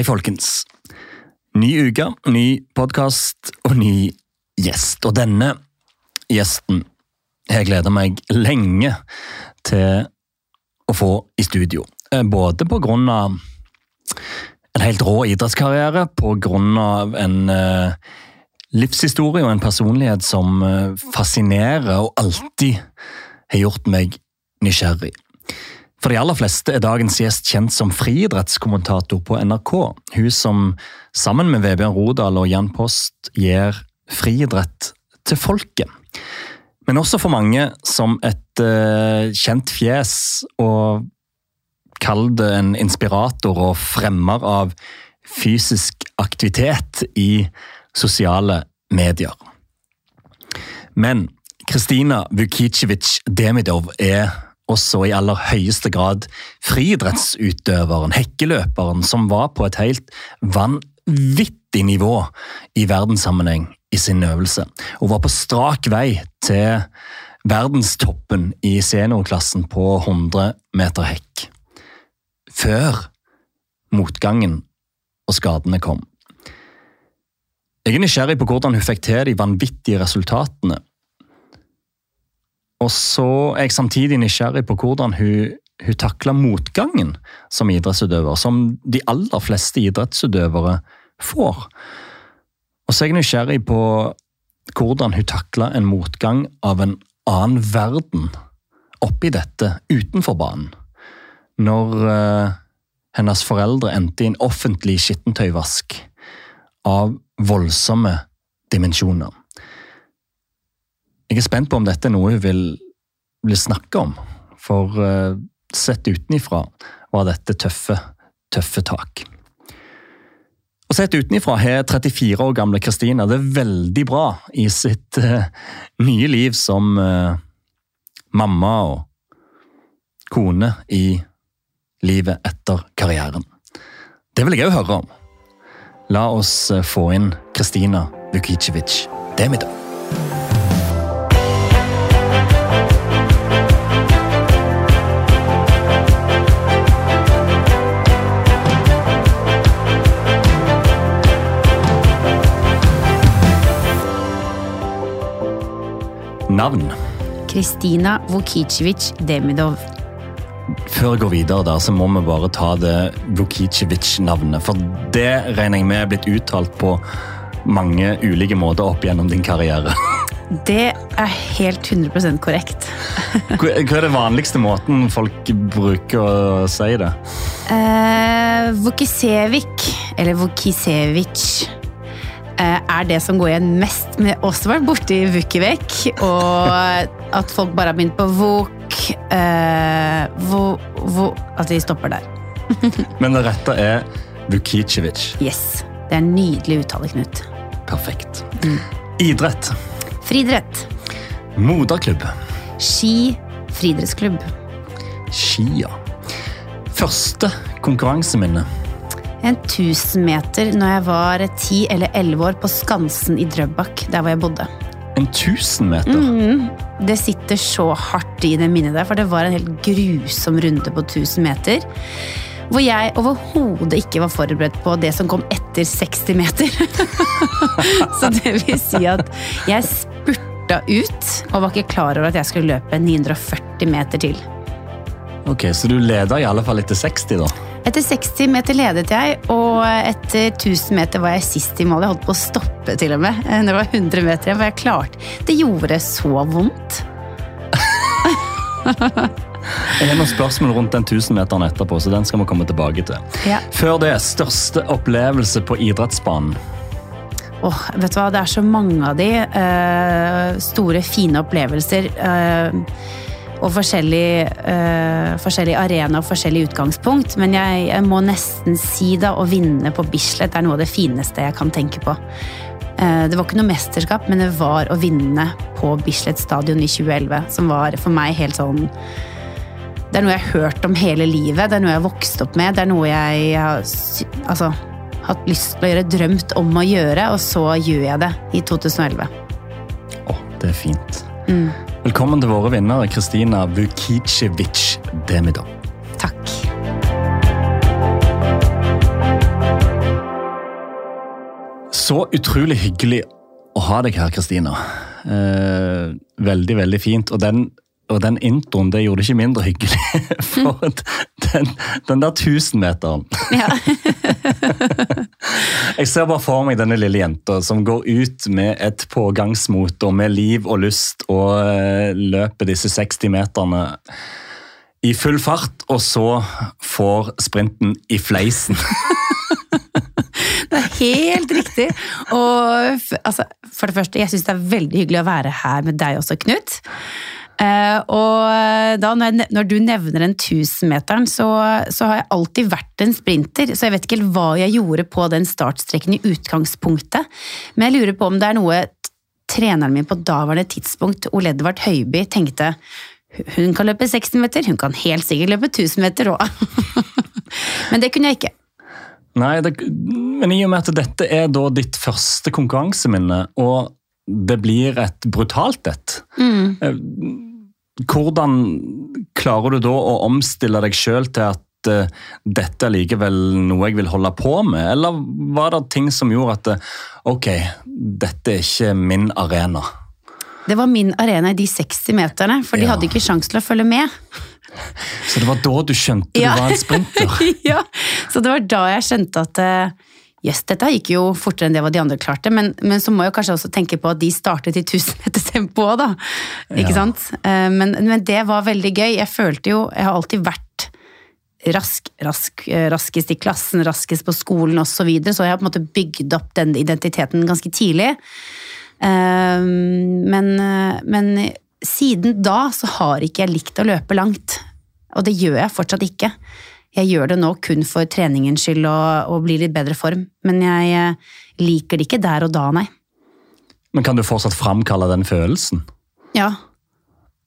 Hei, folkens. Ny uke, ny podkast og ny gjest. Og denne gjesten jeg gleda meg lenge til å få i studio. Eh, Både på grunn av en helt rå idrettskarriere, på grunn av en eh, livshistorie og en personlighet som eh, fascinerer og alltid har gjort meg nysgjerrig. For de aller fleste er dagens gjest kjent som friidrettskommentator på NRK. Hun som sammen med Vebjørn Rodal og Jan Post gir friidrett til folket. Men også for mange som et uh, kjent fjes og kall det en inspirator og fremmer av fysisk aktivitet i sosiale medier. Men Kristina Vukicevic Demidov er også i aller høyeste grad friidrettsutøveren, hekkeløperen, som var på et helt vanvittig nivå i verdenssammenheng i sin øvelse, og var på strak vei til verdenstoppen i seniorklassen på 100 meter hekk. Før motgangen og skadene kom. Jeg er nysgjerrig på hvordan hun fikk til de vanvittige resultatene, og så er jeg samtidig nysgjerrig på hvordan hun, hun takler motgangen som idrettsutøver, som de aller fleste idrettsutøvere får. Og så er jeg nysgjerrig på hvordan hun takler en motgang av en annen verden oppi dette utenfor banen. Når uh, hennes foreldre endte i en offentlig skittentøyvask av voldsomme dimensjoner. Jeg er spent på om dette er noe hun vil, vil snakke om. For uh, sett utenifra var dette tøffe, tøffe tak. Og Sett utenifra har 34 år gamle Kristina det veldig bra i sitt uh, nye liv som uh, mamma og kone i livet etter karrieren. Det vil jeg òg høre om. La oss få inn Kristina Vukicevic Demidov. Navn. Kristina Vukicevic Demidov. Før jeg går videre, der, så må vi bare ta det Vukicevic-navnet. For det regner jeg med er blitt uttalt på mange ulike måter opp gjennom din karriere. Det er helt 100% korrekt. Hva er den vanligste måten folk bruker å si det? Eh, Vukicevic, eller Vukicevic. Er det som går igjen mest med oss som har vært borti Vukivek, og at folk bare har begynt på Vuk, eh, At de stopper der. Men det rette er Vukicevic. Yes. Det er en nydelig uttale, Knut. Perfekt. Idrett. Friidrett. Moderklubb. Ski. Friidrettsklubb. Skia. Første konkurranseminne. En 1000 meter når jeg var 10 eller 11 år på Skansen i Drøbak, der hvor jeg bodde. En 1000 meter. Mm, det sitter så hardt i det minnet der, for det var en helt grusom runde på 1000 meter. Hvor jeg overhodet ikke var forberedt på det som kom etter 60 meter. så det vil si at jeg spurta ut og var ikke klar over at jeg skulle løpe 940 meter til. Ok, Så du leder i alle fall etter 60, da? Etter 60 meter ledet jeg, og etter 1000 meter var jeg sist i mål. Jeg holdt på å stoppe til og med. Det var 100 meter igjen, var jeg klart. Det gjorde så vondt. Jeg har noen spørsmål rundt den 1000-meteren etterpå, så den skal vi komme tilbake til. Ja. Før det, største opplevelse på idrettsbanen. Åh, vet du hva, det er så mange av de. Uh, store, fine opplevelser. eh, og forskjellig, øh, forskjellig arena og forskjellig utgangspunkt. Men jeg, jeg må nesten si da, å vinne på Bislett er noe av det fineste jeg kan tenke på. Eh, det var ikke noe mesterskap, men det var å vinne på Bislett stadion i 2011. Som var for meg helt sånn Det er noe jeg har hørt om hele livet. Det er noe jeg har vokst opp med. Det er noe jeg har altså, hatt lyst til å gjøre, drømt om å gjøre, og så gjør jeg det i 2011. Å, det er fint. Velkommen til våre vinnere, Kristina Vukicevic Demidov. Takk. Så utrolig hyggelig å ha deg her, Kristina. Eh, veldig, veldig fint. Og den og den introen det gjorde det ikke mindre hyggelig. For den, den der tusenmeteren Ja. Jeg ser bare for meg denne lille jenta som går ut med et pågangsmot og med liv og lyst og eh, løper disse 60 meterne i full fart, og så får sprinten i fleisen. Det er helt riktig. Og altså, for det første, jeg syns det er veldig hyggelig å være her med deg også, Knut. Eh, og da når, jeg, når du nevner den 1000-meteren, så, så har jeg alltid vært en sprinter. Så jeg vet ikke helt hva jeg gjorde på den startstreken i utgangspunktet. Men jeg lurer på om det er noe treneren min på daværende tidspunkt, Ole Edvard Høiby, tenkte hun kan løpe 60 meter, hun kan helt sikkert løpe 1000 meter òg. Men det kunne jeg ikke. Nei, det, men i og med at dette er da ditt første konkurranseminne, og det blir et brutalt et, eh, hvordan klarer du da å omstille deg sjøl til at eh, dette er likevel noe jeg vil holde på med, eller var det ting som gjorde at eh, ok, dette er ikke min arena? Det var min arena i de 60 meterne, for de Ja. hadde ikke sjans til å følge med. Så det var da du skjønte Ja. du var en sprinter? ja, Så det var da jeg skjønte at eh, yes, dette gikk jo fortere enn det hva de andre klarte, men, men så må jeg kanskje også tenke på at de startet i 1000 meter tempo òg, da. Ikke Ja. sant? Eh, Men, men det var veldig gøy. Jeg følte jo Jeg har alltid vært rask, rask, eh, raskest i klassen, raskest på skolen osv., så, videre, så jeg har på en måte bygd opp den identiteten ganske tidlig. Eh, Men, men siden da så har ikke jeg likt å løpe langt. Og det gjør jeg fortsatt ikke. Jeg gjør det nå kun for treningens skyld og, og bli litt bedre form. Men jeg eh, liker det ikke der og da, nei. Men kan du fortsatt framkalle den følelsen? Ja.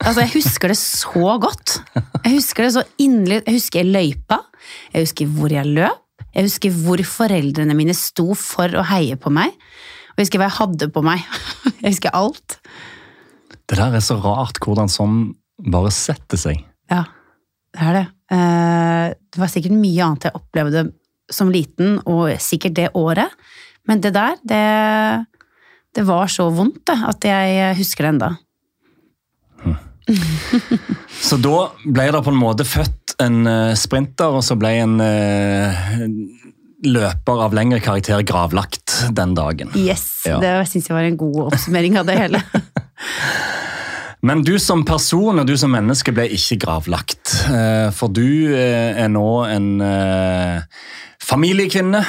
Altså, jeg husker det så godt. Jeg husker det så inderlig. Jeg husker løypa. Jeg husker hvor jeg løp. Jeg husker hvor foreldrene mine sto for å heie på meg. Og jeg husker hva jeg hadde på meg. Jeg husker alt. Det der er så rart hvordan sånn bare setter seg. Ja, det er det. Eh, Det var sikkert mye annet jeg opplevde som liten, og sikkert det året. Men det der, det, det var så vondt det, at jeg husker det enda. Så da ble det på en måte født en eh, sprinter, og så ble en eh, løper av lengre karakter gravlagt den dagen. Yes, Ja. det syns jeg var en god oppsummering av det hele. Men du som person og du som menneske ble ikke gravlagt. eh, For du eh, er nå en eh, familiekvinne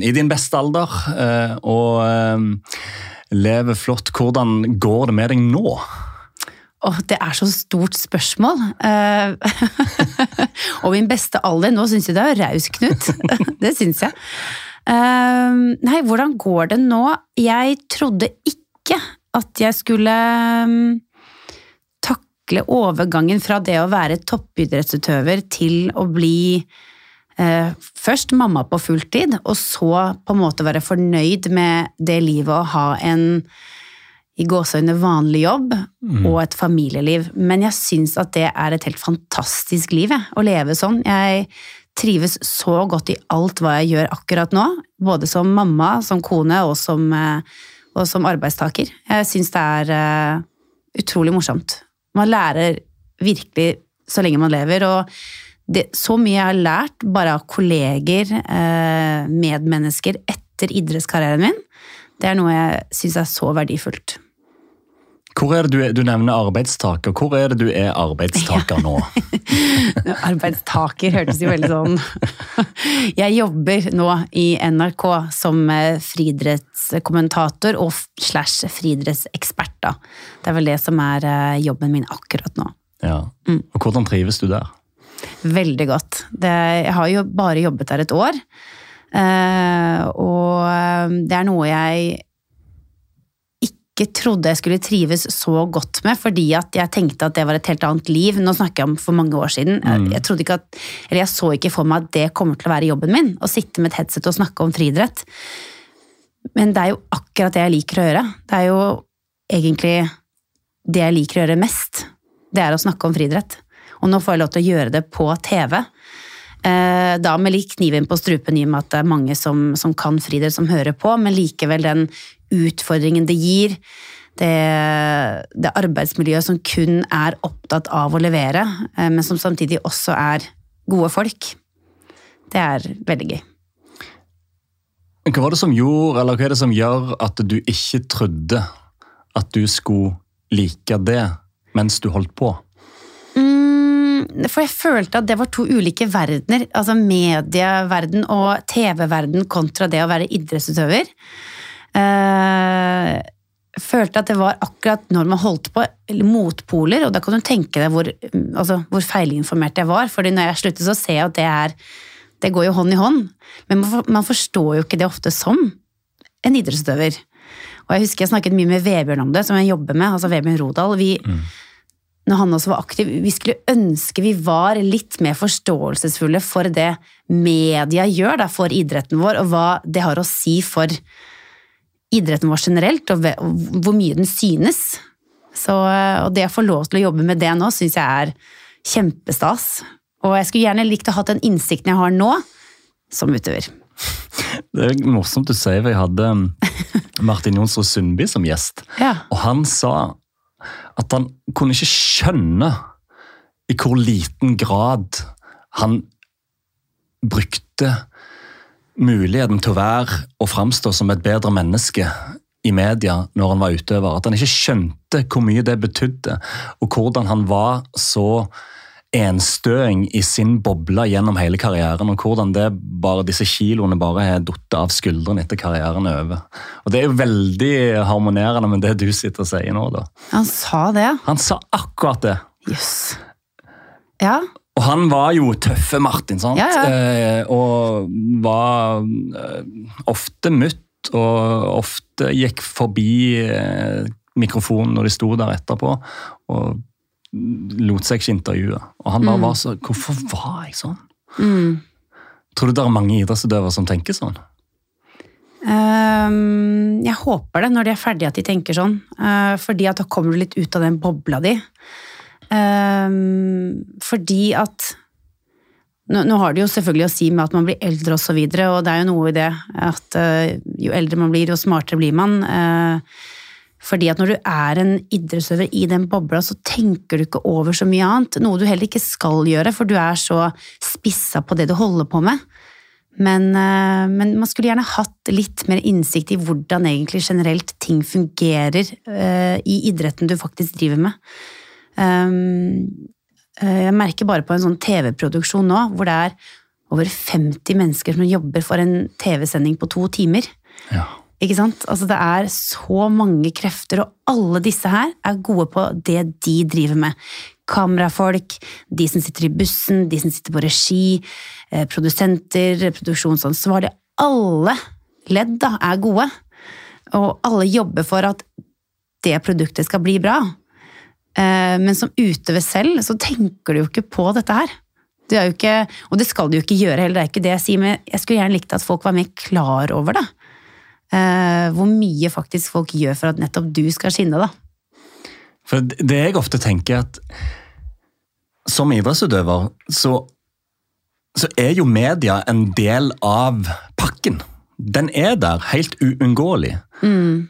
i din beste alder og lever flott. Hvordan går det med deg nå? Åh, det er så stort spørsmål. Uh, og min beste alder, nå syns jeg det er raus, Knut. det syns jeg. Uh, nei, hvordan går det nå? Jeg trodde ikke at jeg skulle mm, takle overgangen fra det å være toppidrettsutøver til å bli eh, først mamma på fulltid, og så på en måte være fornøyd med det livet å ha en i gåseøyne vanlig jobb og et familieliv. Men jeg syns at det er et helt fantastisk liv, jeg, å leve sånn. Jeg trives så godt i alt hva jeg gjør akkurat nå. Både som mamma, som kone og som, eh, og som arbeidstaker. Jeg syns det er uh, utrolig morsomt. Man lærer virkelig så lenge man lever, og det, så mye jeg har lært bare av kolleger, eh, medmennesker, etter idrettskarrieren min, det er noe jeg syns er så verdifullt. Hvor er det du, er, du nevner arbeidstaker. Hvor er det du er arbeidstaker nå? Arbeidstaker hørtes jo veldig sånn Jeg jobber nå i NRK som eh, friidrettskommentator og slash friidrettsekspert, da. Det er vel det som er eh, jobben min akkurat nå. Ja. Og hvordan trives du der? Veldig godt. Det, jeg har jo bare jobbet der et år. eh, og det er noe jeg ikke trodde jeg skulle trives så godt med, fordi at jeg tenkte at det var et helt annet liv. Nå snakker jeg om for mange år siden. Mm. jeg, trodde ikke at, eller jeg så ikke for meg at det kommer til å være jobben min, å sitte med et headset og snakke om friidrett. Men det er jo akkurat det jeg liker å gjøre. Det er jo egentlig det jeg liker å gjøre mest. Det er å snakke om friidrett. Og nå får jeg lov til å gjøre det på TV. Eh, da med litt kniven på strupen i og med at det er mange som, som kan friidrett, som hører på, men likevel den utfordringen det gir. Det, det arbeidsmiljøet som kun er opptatt av å levere, eh, men som samtidig også er gode folk. Det er veldig gøy. Hva var det som gjorde, eller hva er det som gjør at du ikke trodde at du skulle like det mens du holdt på? Mm, for jeg følte at det var to ulike verdener. Altså medieverden og TV-verden kontra det å være idrettsutøver. Uh, følte at det var akkurat når man holdt på, motpoler, og da kan du tenke deg hvor, altså, hvor feilinformert jeg var. fordi når jeg slutter, så ser jeg at det er Det går jo hånd i hånd. Men man forstår jo ikke det ofte som en idrettsutøver. Og jeg husker jeg snakket mye med Vebjørn om det, som jeg jobber med, altså Vebjørn Rodal. Vi, mm. Når han også var aktiv, vi skulle ønske vi var litt mer forståelsesfulle for det media gjør da, for idretten vår, og hva det har å si for idretten vår generelt, og hvor mye den synes. Så, og det å få lov til å jobbe med det nå, syns jeg er kjempestas. Og jeg skulle gjerne likt å ha den innsikten jeg har nå, som utøver. Det er morsomt du sier, for jeg hadde um, Martin Jonsrud Sundby som gjest. Ja. Og han sa at han kunne ikke skjønne i hvor liten grad han brukte muligheten til å være og framstå som et bedre menneske i media når han var utøver. At han ikke skjønte hvor mye det betydde, og hvordan han var så enstøing i sin boble gjennom hele karrieren, og hvordan det bare, disse kiloene bare har datt av skuldrene etter karrieren er over. Og Det er jo veldig harmonerende med det du sitter og sier nå. da. Han sa det? Han sa akkurat det. Yes. Ja. Og han var jo tøffe Martin, sant? Ja, ja. Eh, og var eh, ofte mutt, og ofte gikk forbi eh, mikrofonen når de sto der etterpå. og lot seg ikke intervjue. Og han bare mm. var så Hvorfor var jeg sånn? Mm. Tror du det er mange idrettsutøvere som tenker sånn? Um, jeg håper det, når de er ferdige, at de tenker sånn. Uh, fordi at da kommer du litt ut av den bobla di. Um, fordi at nå, nå, har det jo selvfølgelig å si med at man blir eldre og, så videre, og det er jo noe i det at uh, jo eldre man blir, jo smartere blir man. Uh, fordi at når du er en idrettsøver i den bobla, så tenker du ikke over så mye annet. Noe du heller ikke skal gjøre, for du er så spissa på det du holder på med. Men, uh, men, man skulle gjerne hatt litt mer innsikt i hvordan egentlig generelt ting fungerer i idretten du faktisk driver med. Um, jeg merker bare på en sånn TV-produksjon nå, hvor det er over 50 mennesker som jobber for en TV-sending på to timer. Ja. Ikke sant? Altså, det er så mange krefter, og alle disse her er gode på det de driver med. Kamerafolk, de som sitter i bussen, de som sitter på regi, eh, produsenter, produksjonsansvarlig. Alle ledd da, er gode, og alle jobber for at det produktet skal bli bra. Eh, men som utøver selv, så tenker du jo ikke på dette her. Det er ikke, og det skal du jo ikke gjøre heller, det er ikke det jeg sier, men jeg skulle gjerne likt at folk var mer klar over det. Eh, hvor mye faktisk folk gjør for at nettopp du skal skinne. da. For Det jeg ofte tenker, at som idrettsutøver så, så er jo media en del av pakken. Den er der, helt uunngåelig. Mm.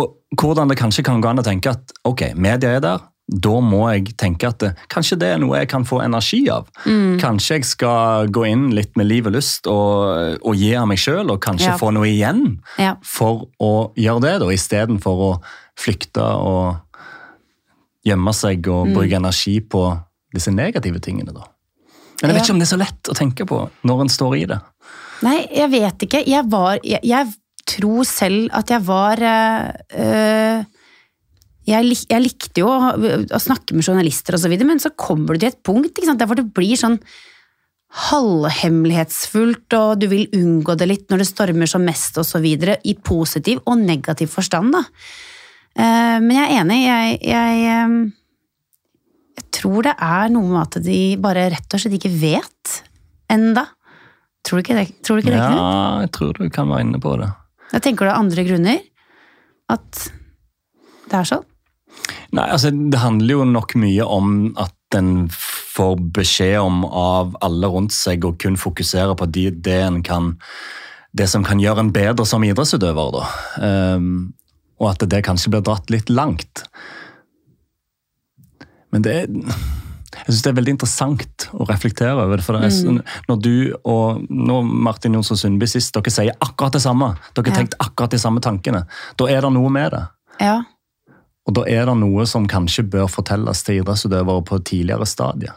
Og hvordan det kanskje kan gå an å tenke at ok, media er der, da må jeg tenke at det, kanskje det er noe jeg kan få energi av. Mm. Kanskje jeg skal gå inn litt med liv og lyst og, og gi av meg sjøl, og kanskje ja. få noe igjen ja. for å gjøre det, da, istedenfor å flykte og gjemme seg og mm. bruke energi på disse negative tingene. da. Men jeg vet ja. ikke om det er så lett å tenke på når en står i det. Nei, jeg vet ikke. Jeg var Jeg, jeg tror selv at jeg var øh, jeg, lik, jeg, likte jo å, å, snakke med journalister, og så videre, men så kommer du til et punkt der hvor det blir sånn halvhemmelighetsfullt, og du vil unngå det litt når det stormer som mest, og så videre, i positiv og negativ forstand. da. Uh, men jeg er enig. Jeg, jeg, um, jeg, tror det er noe med at de bare rett og slett ikke vet enda. Tror du ikke det? Tror du ikke ja, jeg tror du kan være inne på det. Jeg tenker du er andre grunner? At det er sånn? Nei, altså Det handler jo nok mye om at en får beskjed om av alle rundt seg å kun fokusere på de, det, en kan, det som kan gjøre en bedre som idrettsutøver. Da. Um, og at det kanskje blir dratt litt langt. Men det er jeg synes det er veldig interessant å reflektere over det. for det er, Mm. Når du og når Martin Jonsson Sundby sist, dere sier akkurat det samme. Dere har Ja. tenkt akkurat de samme tankene. Da er det noe med det. Ja. Og da er det noe som kanskje bør fortelles til idrettsutøvere på et tidligere stadie.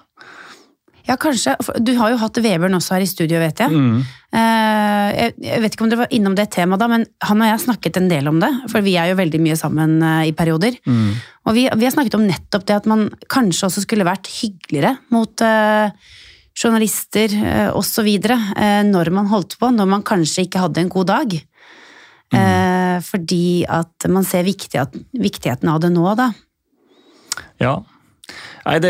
Ja, kanskje. Du har jo hatt Vebjørn også her i studio, vet jeg. Mm. Eh, jeg. Vet ikke om dere var innom det temaet da, men han og jeg har snakket en del om det. For vi er jo veldig mye sammen eh, i perioder. Mm. Og vi, vi har snakket om nettopp det at man kanskje også skulle vært hyggeligere mot eh, journalister osv. Når man holdt på, når man kanskje ikke hadde en god dag. Eh, fordi at man ser viktighet, viktigheten av det nå, da. Ja. Nei, det,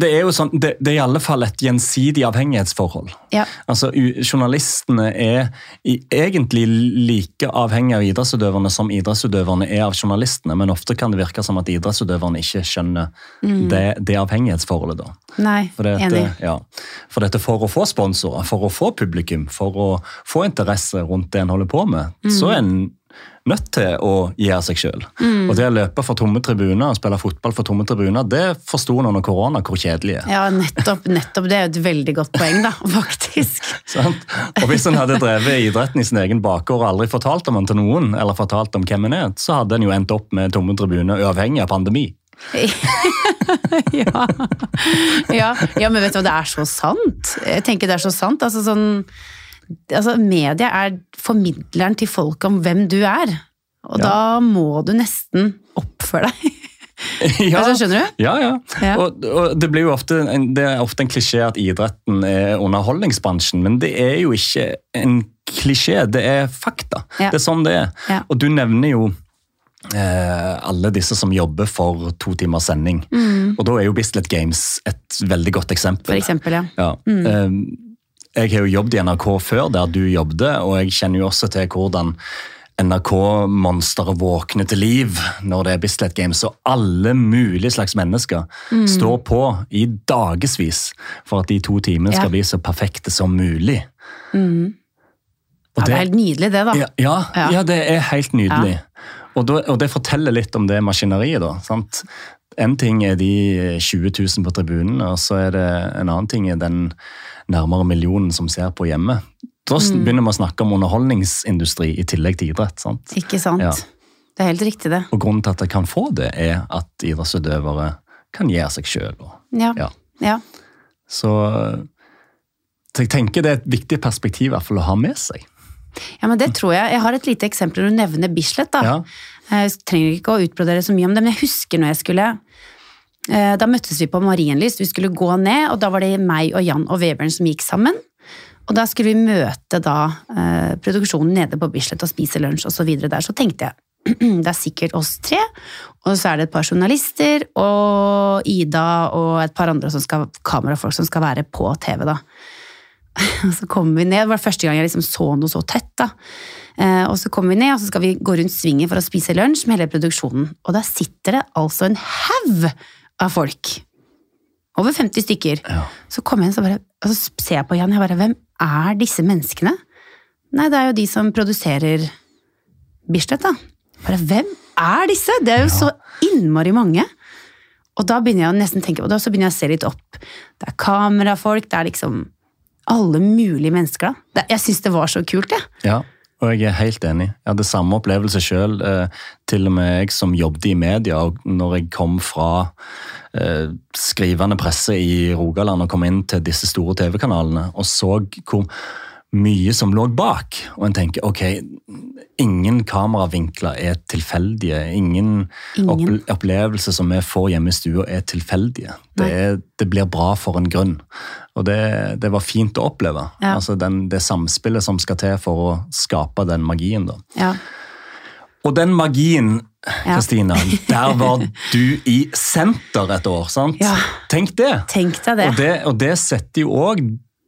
det er jo sånn det, det er i alle fall et gjensidig avhengighetsforhold. Ja. Altså, Journalistene er egentlig like avhengige av idrettsutøverne som idrettsutøverne er av journalistene, men ofte kan det virke som at idrettsutøverne ikke skjønner det, det avhengighetsforholdet. da. Nei, For, dette, enig. ja. for dette for å få sponsorer, for å få publikum, for å få interesse rundt det en holder på med, så er en nødt til å gi av seg sjøl. Og det å løpe for tomme tribuner og spille fotball for tomme tribuner, det forsto en under korona hvor kjedelig er. Ja, nettopp, nettopp. Det er jo et veldig godt poeng, da, faktisk. Sant? Og Hvis en hadde drevet idretten i sin egen bakgård og aldri fortalt om den til noen, eller fortalt om hvem en er, så hadde en jo endt opp med tomme tribuner uavhengig av pandemi. ja. ja. ja, men vet du hva, det er så sant. Jeg tenker det er så sant. Altså sånn altså, Media er formidleren til folk om hvem du er. Og Ja. da må du nesten oppføre deg. Ja, Altså, skjønner du? Ja, ja. Ja. Og, og det, ofte en, det er ofte en klisjé at idretten er underholdningsbransjen, men det er jo ikke en klisjé, det er fakta. Ja. Det er sånn det er. Og du nevner jo eh, alle disse som jobber for to timers sending. Og da er jo Bislett Games et veldig godt eksempel. For eksempel, ja. Ja. Eh, Jeg har jo jobbet i NRK før der du jobbet, og jeg kjenner jo også til hvordan NRK-monsteret våkner til liv når det er Bislett Games, og alle mulige slags mennesker står på i dagevis for at de to timene Ja. skal bli så perfekte som mulig. Og ja. Det er helt nydelig, det, da. ja, ja, Ja. ja, det er helt nydelig. Og, da, og det forteller litt om det maskineriet, da. sant? En ting er de 20 000 på tribunen, og så er det en annen ting er den nærmere millionen som ser på hjemme. Da mm. begynner vi å snakke om underholdningsindustri i tillegg til idrett. sant? Ikke sant? Ja. Det er helt riktig, det. Og grunnen til at jeg kan få det, er at idrettsutøvere kan gi av seg sjøl. Ja. Ja. ja. Så, så jeg tenker det er et viktig perspektiv i hvert fall å ha med seg. Ja, men det tror jeg. Jeg har et lite eksempel når du nevner Bislett. da. Ja. Jeg trenger ikke å utbrodere så mye om det, men jeg husker når jeg skulle eh, Da møttes vi på Marienlyst, vi skulle gå ned, og da var det meg og Jan og Webern som gikk sammen. Og da skulle vi møte da eh, produksjonen nede på Bislett og spise lunsj osv. der. Så tenkte jeg det er sikkert oss tre, og så er det et par journalister og Ida og et par andre som skal, kamerafolk som skal være på TV. da. Og så kommer vi ned, det var første gang jeg liksom så noe så tett. da. Eh, og så kommer vi ned, og så skal vi gå rundt svingen for å spise lunsj med hele produksjonen. Og der sitter det altså en haug av folk. Over 50 stykker. Ja. Så kommer jeg inn, så bare, og så ser jeg på Jan, jeg bare, hvem er disse menneskene? Nei, det er jo de som produserer Bislett, da. Bare, hvem er disse? Det er jo så innmari mange. Og da begynner jeg å nesten tenke og så begynner jeg å se litt opp. Det er kamerafolk, det er liksom alle mulige mennesker. da. Jeg syns det var så kult, jeg. Ja, og jeg er helt enig. Jeg hadde samme opplevelse sjøl. Eh, til og med jeg som jobbet i media, og når jeg kom fra eh, skrivende presse i Rogaland og kom inn til disse store TV-kanalene og så hvor mye som lå bak, og en tenker ok, ingen kameravinkler er tilfeldige. Ingen, Ingen. opplevelser som vi får hjemme i stua er tilfeldige. Det, er, det blir bra for en grunn. Og det, det var fint å oppleve. Ja. Altså den, det samspillet som skal til for å skape den magien. da. Ja. Og den magien, Ja. Kristina, der var du i senter et år, sant? Ja. Tenk det! Tenk deg det. Og det, og det setter jo òg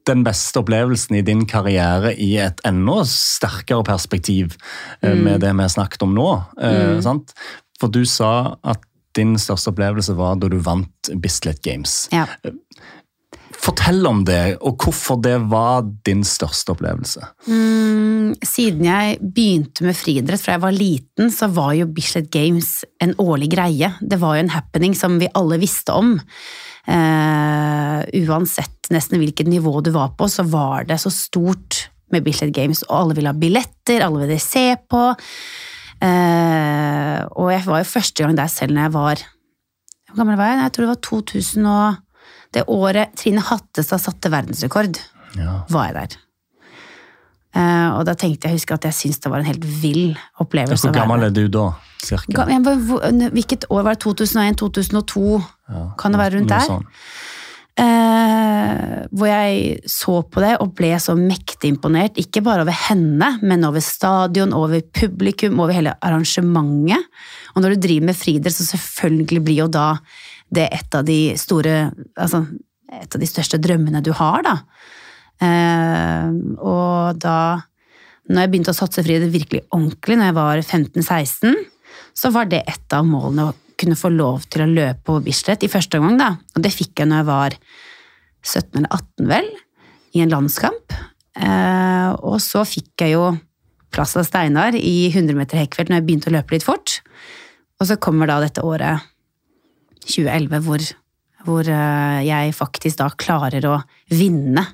den beste opplevelsen i din karriere i et enda sterkere perspektiv eh, Mm. med det vi har snakket om nå. eh, sant? For du sa at din største opplevelse var da du vant Bislett Games. Ja. Fortell om det, og hvorfor det var din største opplevelse. Mm, siden jeg begynte med friidrett fra jeg var liten, så var jo Bislett Games en årlig greie. Det var jo en happening som vi alle visste om. Eh, uansett nesten hvilket nivå du var på, så var det så stort med Bislett Games, og alle ville ha billetter, alle ville se på. Eh, og jeg var jo første gang der selv når jeg var Hvor gammel var jeg? Jeg tror det var 2000 og Det året Trine Hattestad satte verdensrekord, Ja. var jeg der. Uh, og da tenkte jeg husker at jeg syntes det var en helt vill opplevelse. Hvor gammel er du da? Cirka? Hvilket år var det? 2001? 2002? Ja, Kan det være rundt der? sånn. Uh, hvor jeg så på det og ble så mektig imponert. Ikke bare over henne, men over stadion, over publikum, over hele arrangementet. Og når du driver med friidrett, så selvfølgelig blir jo da det et av de store Altså et av de største drømmene du har, da. Eh, og da når jeg begynte å satse fri det virkelig ordentlig, når jeg var 15-16, så var det et av målene å kunne få lov til å løpe på Bislett i første omgang, da. Og det fikk jeg når jeg var 17 eller 18, vel, i en landskamp. Eh, og så fikk jeg jo plass av Steinar i 100 meter hekkfelt når jeg begynte å løpe litt fort. Og så kommer da dette året 2011 hvor, hvor eh, jeg faktisk da klarer å vinne.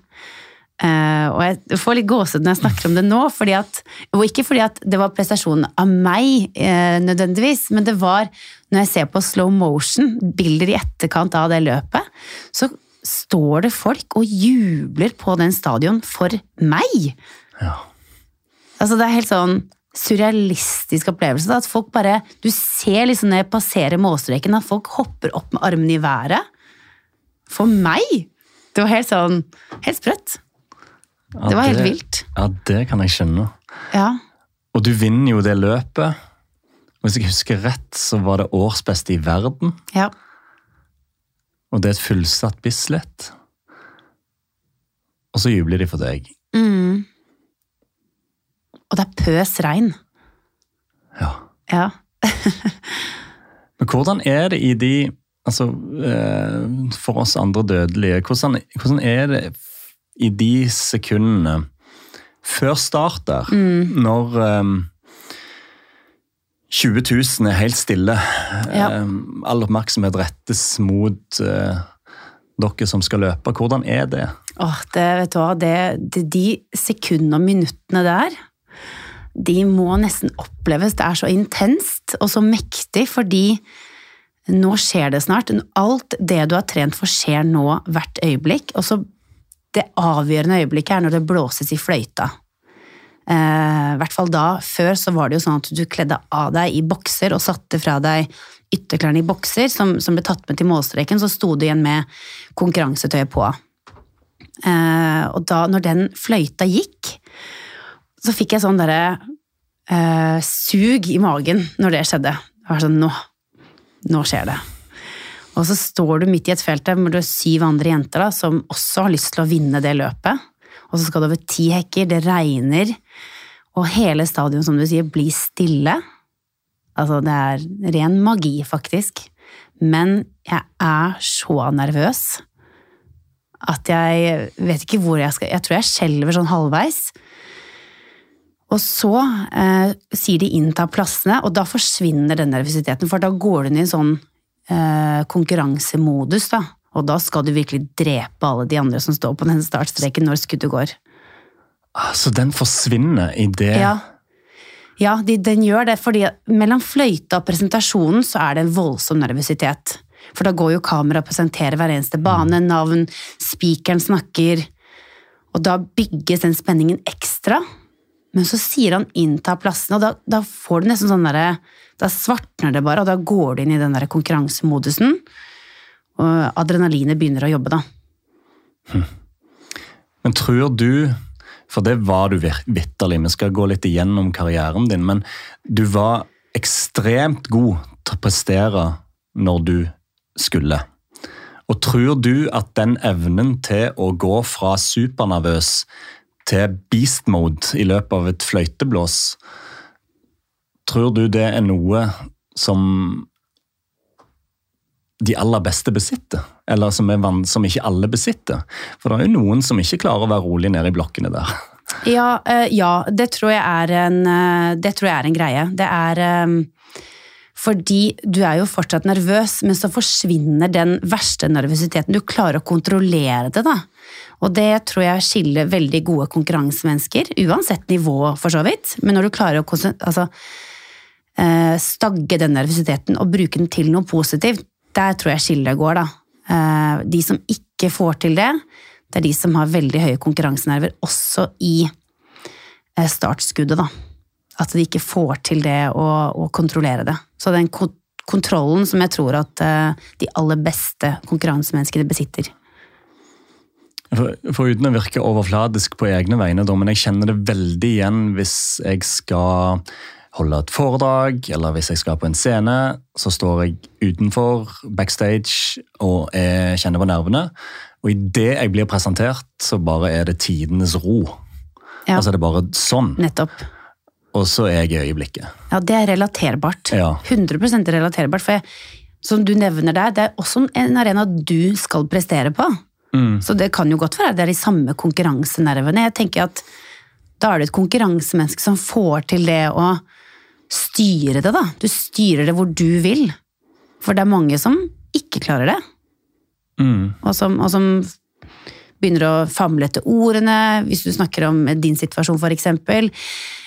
Eh, og jeg får litt gåsehud når jeg snakker om det nå, fordi at, og ikke fordi at det var prestasjonen av meg eh, nødvendigvis, men det var når jeg ser på slow motion, bilder i etterkant av det løpet, så står det folk og jubler på den stadion for meg. Ja. Altså det er helt sånn surrealistisk opplevelse. Da, at folk bare, Du ser liksom når jeg passerer målstreken, at folk hopper opp med armene i været. For meg! Det var helt sånn Helt sprøtt. Ja, Det var helt vilt. Ja, det kan jeg skjønne. Ja. Og du vinner jo det løpet. Og Hvis jeg husker rett, så var det årsbeste i verden. ja. Og det er et fullsatt Bislett. Og så jubler de for deg. Mm. Og det er pøs regn. Ja. Ja. Men hvordan er det i de Altså, eh, for oss andre dødelige, hvordan, hvordan er det i de sekundene før start der, når um, 20 000 er helt stille, Ja. Um, all oppmerksomhet rettes mot uh, dere som skal løpe, hvordan er det? Åh, det, vet du hva, det, det, de sekundene og minuttene der, de må nesten oppleves. Det er så intenst og så mektig, fordi nå skjer det snart. Alt det du har trent for skjer nå hvert øyeblikk. Og så det avgjørende øyeblikket er når det blåses i fløyta. Eh, I hvert fall da. Før så var det jo sånn at du kledde av deg i bokser og satte fra deg ytterklærne i bokser som, som ble tatt med til målstreken, så sto du igjen med konkurransetøyet på. Eh, og da, når den fløyta gikk, så fikk jeg sånn derre eh, sug i magen når det skjedde. Det var sånn, nå, nå skjer det. Og så står du midt i et felt der hvor det er syv andre jenter da, som også har lyst til å vinne det løpet. Og så skal det over ti hekker, det regner, og hele stadion, som du sier, blir stille. Altså, det er ren magi, faktisk. Men jeg er så nervøs at jeg vet ikke hvor jeg skal Jeg tror jeg skjelver sånn halvveis. Og så eh, sier de innta plassene, og da forsvinner den nervøsiteten. For da går du inn i en sånn eh, konkurransemodus, da. Og da skal du virkelig drepe alle de andre som står på den startstreken når skuddet går. Ah, Så den forsvinner i det Ja, ja de, den gjør det, fordi mellom fløyta og presentasjonen så er det en voldsom nervøsitet. For da går jo kameraet og presenterer hver eneste bane, navn, spikeren snakker, og da bygges den spenningen ekstra. Men så sier han 'innta plassene', og da, da får du nesten sånn derre Da svartner det bare, og da går du inn i den der konkurransemodusen. Og adrenalinet begynner å jobbe, da. Men tror du For det var du vitterlig. Vi skal gå litt igjennom karrieren din. Men du var ekstremt god til å prestere når du skulle. Og tror du at den evnen til å gå fra supernervøs til beast mode i løpet av et fløyteblås Tror du det er noe som de aller beste besitter, eller som, som ikke alle besitter. For det er jo noen som ikke klarer å være rolig nede i blokkene der. Ja, eh, ja det, tror jeg er en, eh, det tror jeg er en greie. Det er eh, fordi du er jo fortsatt nervøs, men så forsvinner den verste nervøsiteten. Du klarer å kontrollere det, da. Og det tror jeg skiller veldig gode konkurransemennesker, uansett nivå, for så vidt. Men når du klarer å altså, stagge den nervøsiteten og bruke den til noe positivt, der tror jeg skillet går, da. De som ikke får til det, det er de som har veldig høye konkurransenerver, også i eh, startskuddet, da. At de ikke får til det å, å kontrollere det. Så den kontrollen som jeg tror at eh, de aller beste konkurransemenneskene besitter. For, uten å virke overfladisk på egne vegne, men jeg kjenner det veldig igjen hvis jeg skal holde et foredrag, eller hvis jeg skal på en scene, så står jeg utenfor, backstage, og jeg kjenner på nervene. Og idet jeg blir presentert, så bare er det tidenes ro. Ja. Altså det er bare sånn. Nettopp. Og så er jeg i øyeblikket. Ja, det er relaterbart. Ja. 100% relaterbart. For jeg, som du nevner der, det er også en arena du skal prestere på. Mm. Så det kan jo godt være det er de samme konkurransenervene. Jeg tenker at da er det et konkurransemenneske som får til det å styre det, da. Du styrer det hvor du vil. For det er mange som ikke klarer det. Mm. Og, som, og, som, begynner å famle etter ordene, hvis du snakker om din situasjon f.eks.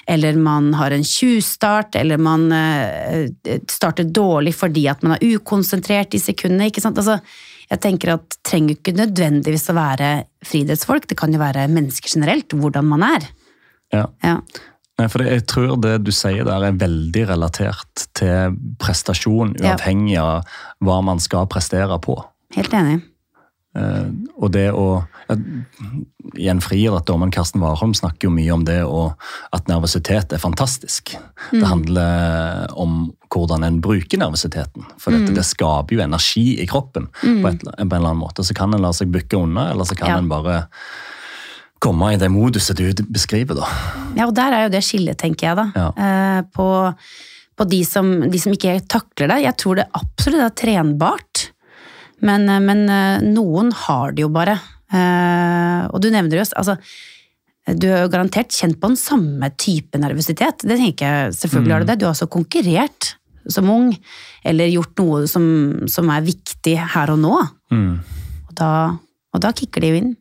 Eller man har en tjuvstart, eller man uh, starter dårlig fordi at man er ukonsentrert i sekundene. ikke sant? Altså, jeg tenker at det trenger ikke nødvendigvis å være friidrettsfolk, det kan jo være mennesker generelt, hvordan man er. Ja. ja. For Jeg tror det du sier der er veldig relatert til prestasjon, uavhengig av hva man skal prestere på. Helt enig. Uh, og det å Igjen frier at dommeren Karsten Warholm snakker jo mye om det og at nervøsitet er fantastisk. Mm. Det handler om hvordan en bruker nervøsiteten. For dette, mm. det skaper jo energi i kroppen mm. på, et, på, en eller annen måte. Så kan en la seg bukke unna, eller så kan ja. en bare komme i det moduset du beskriver, da. Ja, og der er jo det skillet, tenker jeg, da. Ja. Uh, på, på de, som, de, som, ikke takler det. Jeg tror det absolutt er trenbart. Men, eh, men eh, noen har det jo bare. Eh, og du nevner jo altså, du har jo garantert kjent på den samme type nervøsitet. Det tenker jeg, selvfølgelig har Du mm. det. Du har også konkurrert som ung, eller gjort noe som, som er viktig her og nå. Mm. Og, da, og, da, kicker det jo inn.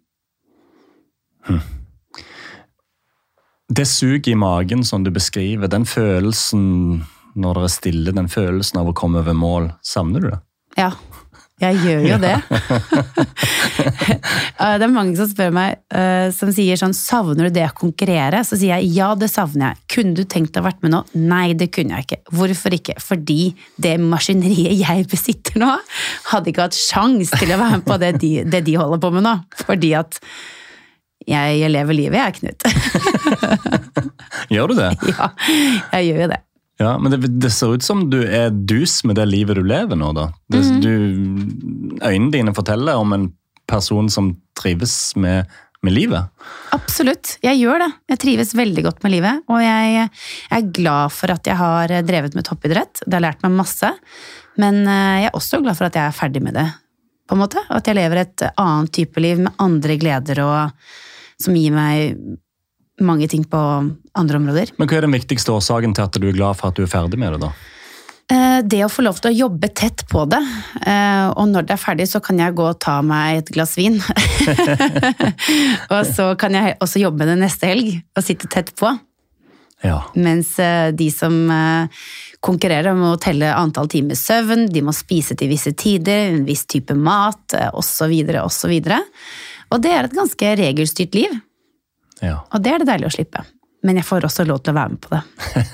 Hm. Det suget i magen som du beskriver, den følelsen når dere er stille, den følelsen av å komme over mål, savner du det? Ja, jeg gjør jo det. det er mange som spør meg, eh, som sier sånn Savner du det å konkurrere? Så sier jeg ja, det savner jeg. Kunne du tenkt å vært med nå? Nei, det kunne jeg ikke. Hvorfor ikke? Fordi det maskineriet jeg besitter nå, hadde ikke hatt sjans til å være med på det de, det de holder på med nå. Fordi at jeg, jeg lever livet, jeg, Knut. gjør du det? Ja, jeg gjør jo det. Ja, Men det, det, ser ut som du er dus med det livet du lever nå, da. Det, mm. du, øynene dine forteller om en person som trives med, med, livet. Absolutt, jeg gjør det. Jeg trives veldig godt med livet. Og jeg, jeg, er glad for at jeg har drevet med toppidrett. Det har lært meg masse. Men eh, jeg er også glad for at jeg er ferdig med det. på en måte. At jeg lever et annet type liv med andre gleder og som gir meg mange ting på andre områder. Men Hva er den viktigste årsaken til at du er glad for at du er ferdig med det? da? Eh, det å få lov til å jobbe tett på det. Eh, og når det er ferdig, så kan jeg gå og ta meg et glass vin. og så kan jeg også jobbe med det neste helg og sitte tett på. Ja. Mens eh, de som konkurrerer, må telle antall timer søvn, de må spise til visse tider, en viss type mat osv. osv. Og det er et ganske regelstyrt liv. Ja. Og det er det deilig å slippe. Men jeg får også lov til å være med på det.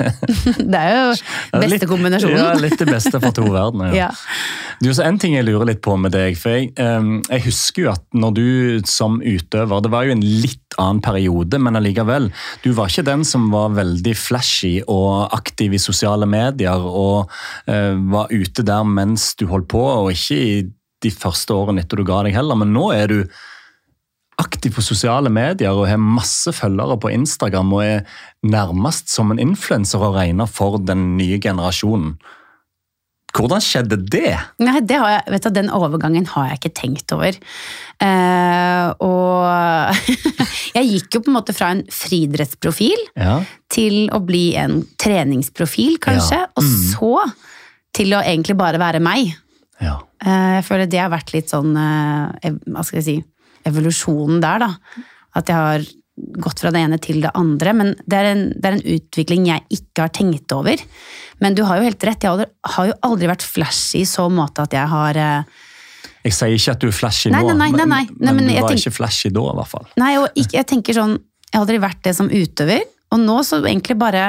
det er jo beste litt, kombinasjonen. ja, litt det beste fra to verdener. Ja. ja. Du, så En ting jeg lurer litt på med deg. for jeg, jeg, husker jo at når du som utøver Det var jo en litt annen periode, men allikevel. Du var ikke den som var veldig flashy og aktiv i sosiale medier og uh, var ute der mens du holdt på, og ikke i de første årene etter du ga deg heller. Men nå er du aktiv på sosiale medier og har masse følgere på Instagram og er nærmest som en influenser å regne for den nye generasjonen. Hvordan skjedde det? Nei, det har jeg, vet du, Den overgangen har jeg ikke tenkt over. Eh, og jeg gikk jo på en måte fra en friidrettsprofil Ja. til å bli en treningsprofil, kanskje. Ja. Og så til å egentlig bare være meg. ja. Eh, jeg føler det har vært litt sånn eh, Hva skal jeg si Evolusjonen der, da. At jeg har gått fra det ene til det andre. Men det er en, det er en utvikling jeg ikke har tenkt over. Men du har jo helt rett, jeg har har jo aldri vært flashy i så måte at jeg har eh, Jeg sier ikke at du er flashy Nei, nå, nei, nei, men, men, men du var tenk- ikke flashy da, i hvert fall. Nei, og ikke, jeg tenker sånn Jeg har aldri vært det som utøver, og nå så egentlig bare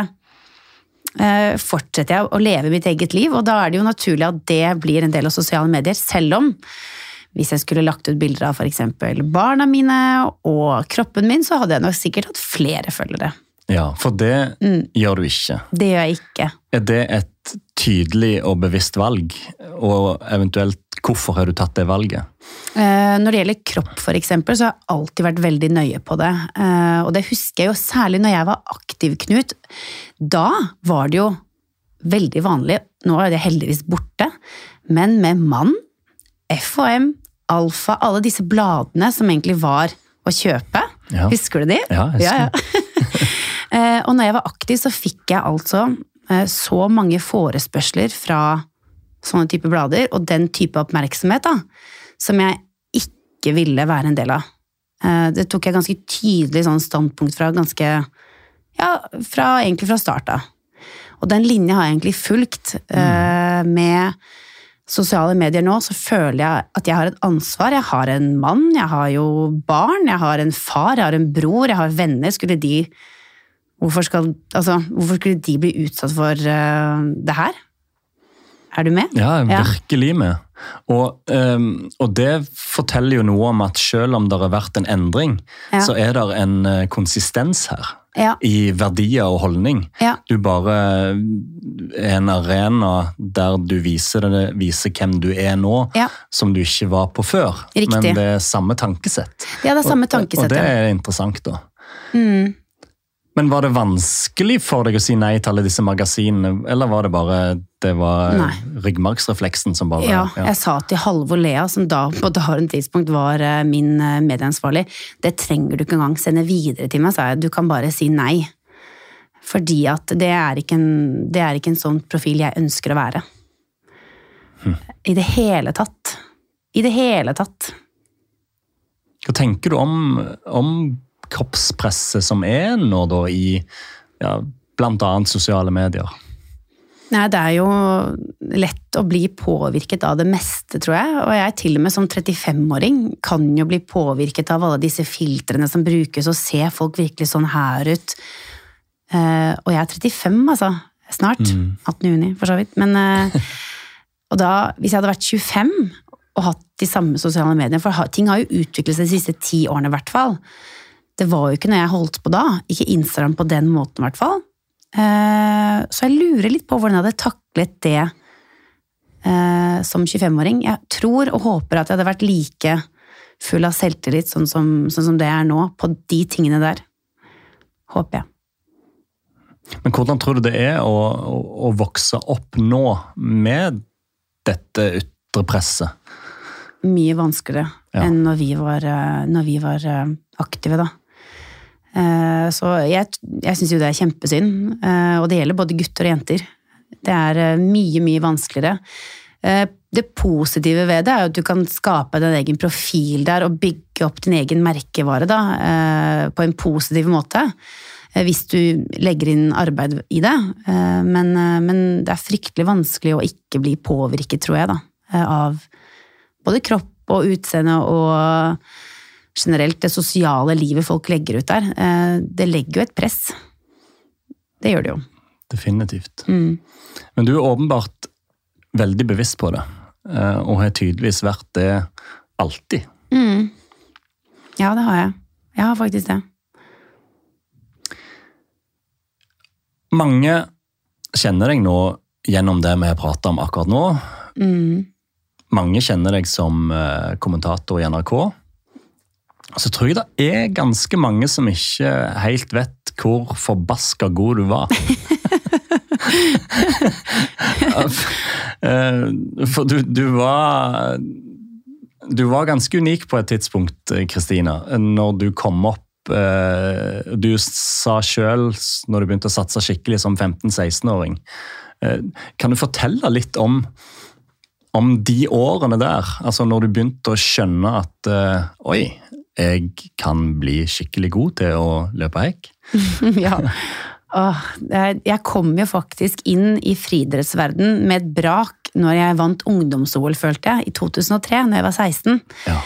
eh, fortsetter jeg å leve mitt eget liv, og da er det jo naturlig at det blir en del av sosiale medier, selv om hvis jeg skulle lagt ut bilder av f.eks. barna mine og kroppen min, så hadde jeg nok sikkert hatt flere følgere. Ja, For det Mm. gjør du ikke. Det gjør jeg ikke. Er det et tydelig og bevisst valg? Og eventuelt, hvorfor har du tatt det valget? Eh, Når det gjelder kropp, eksempel, så har jeg alltid vært veldig nøye på det. Eh, Og det husker jeg jo særlig når jeg var aktiv, Knut. Da var det jo veldig vanlig, nå er det heldigvis borte, men med mann, FHM, Alfa, alle disse bladene som egentlig var å kjøpe. Ja. Husker du de? Ja, jeg husker. ja. Og når jeg var aktiv, så fikk jeg altså eh, så mange forespørsler fra sånne type blader, og den type oppmerksomhet, da, som jeg ikke ville være en del av. Eh, Det tok jeg ganske tydelig sånn standpunkt fra ganske Ja, fra, egentlig fra start av. Og den linja har jeg egentlig fulgt. mm. Med sosiale medier nå så føler jeg at jeg har et ansvar. Jeg har en mann, jeg har jo barn, jeg har en far, jeg har en bror, jeg har venner. Skulle de Hvorfor, skal, altså, hvorfor skulle de bli utsatt for uh, det her? Er du med? Ja, jeg Ja. virkelig med. Og, um, og det forteller jo noe om at selv om det har vært en endring, Ja. så er det en eh, konsistens her. Ja. I verdier og holdning. Ja. Du bare er en arena der du viser, det, viser hvem du er nå, Ja. som du ikke var på før. Riktig. Men det er samme tankesett. Ja, det er samme Og- Og, og det er interessant, da. Mm. Men var det vanskelig for deg å si nei til alle disse magasinene, eller var det bare det var Nei. ryggmargsrefleksen som bare Ja, jeg sa til Halvor Lea, som da på daværende tidspunkt var eh, min eh, medieansvarlig, det trenger du ikke engang sende videre til meg, sa jeg. Du kan bare si nei. Fordi at det er ikke en, det er ikke en sånn profil jeg ønsker å være. I det hele tatt. I det hele tatt. Hva tenker du om, om kroppspresset som er nå da i ja, annet sosiale medier? Nei, det er jo lett å bli påvirket av det meste, tror jeg. Og jeg til og med som 35-åring kan jo bli påvirket av alle disse filtrene som brukes, og se folk virkelig sånn her ut. Uh, og jeg er 35, altså. Snart. 18. juni, for så vidt. Men, uh, og da, hvis jeg hadde vært 25 og hatt de samme sosiale mediene, for ting har jo utviklet seg de siste ti årene i hvert fall. Det var jo ikke når jeg holdt på da. Ikke Instagram på den måten, i hvert fall. Eh, Så jeg lurer litt på hvordan jeg hadde taklet det eh, som 25-åring. Jeg tror og håper at jeg hadde vært like full av selvtillit sånn som, sånn som det er nå, på de tingene der. Håper jeg. Men hvordan tror du det er å, å, å vokse opp nå med dette ytre presset? Mye vanskeligere Ja. enn når vi var, eh, når vi var aktive, da. Eh, Så jeg, jeg syns jo det er kjempesynd, eh, og det gjelder både gutter og jenter. Det er eh, mye, mye vanskeligere. Det positive ved det er at du kan skape din egen profil der og bygge opp din egen merkevare da, på en positiv måte. Hvis du legger inn arbeid i det. Men, men det er fryktelig vanskelig å ikke bli påvirket, tror jeg, da. Av både kropp og utseende og generelt det sosiale livet folk legger ut der. Eh, Det legger jo et press. Det gjør det jo. Definitivt. Mm. Men du er åpenbart veldig bevisst på det, eh, og har tydeligvis vært det alltid. Mm. Ja, det har jeg. Jeg har faktisk det. Mange kjenner deg nå gjennom det vi har pratet om akkurat nå. Mm. Mange kjenner deg som eh, kommentator i NRK. Så tror jeg det er ganske mange som ikke helt vet hvor forbaska god du var. Eh, For du, du var Du var ganske unik på et tidspunkt, Kristina, når du kom opp eh, Du sa sjøl, når du begynte å satse skikkelig som 15-16-åring eh, Kan du fortelle litt om, om de årene der? Altså når du begynte å skjønne at Oi, jeg kan bli skikkelig god til å løpe hekk? ja. Åh, jeg kom jo faktisk inn i friidrettsverden med et brak når jeg vant ungdoms-OL, følte jeg, i 2003, når jeg var 16. Ja.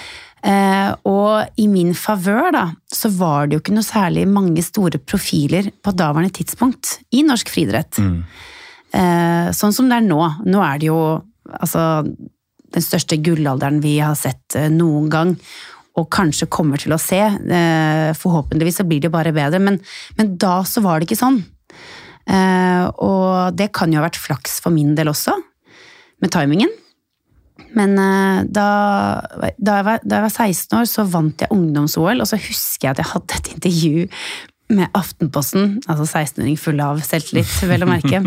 Eh, og i min favør, da, så var det jo ikke noe særlig mange store profiler på daværende tidspunkt i norsk friidrett. Mm. Eh, sånn som det er nå. Nå er det jo altså den største gullalderen vi har sett eh, noen gang. Og kanskje kommer til å se. Eh, forhåpentligvis så blir det bare bedre. Men, men da så var det ikke sånn. Eh, og det kan jo ha vært flaks for min del også, med timingen. Men eh, da, da, jeg var, da jeg var 16 år, så vant jeg ungdoms-OL, og så husker jeg at jeg hadde et intervju med Aftenposten, altså 16-åring full av selvtillit, vel å merke,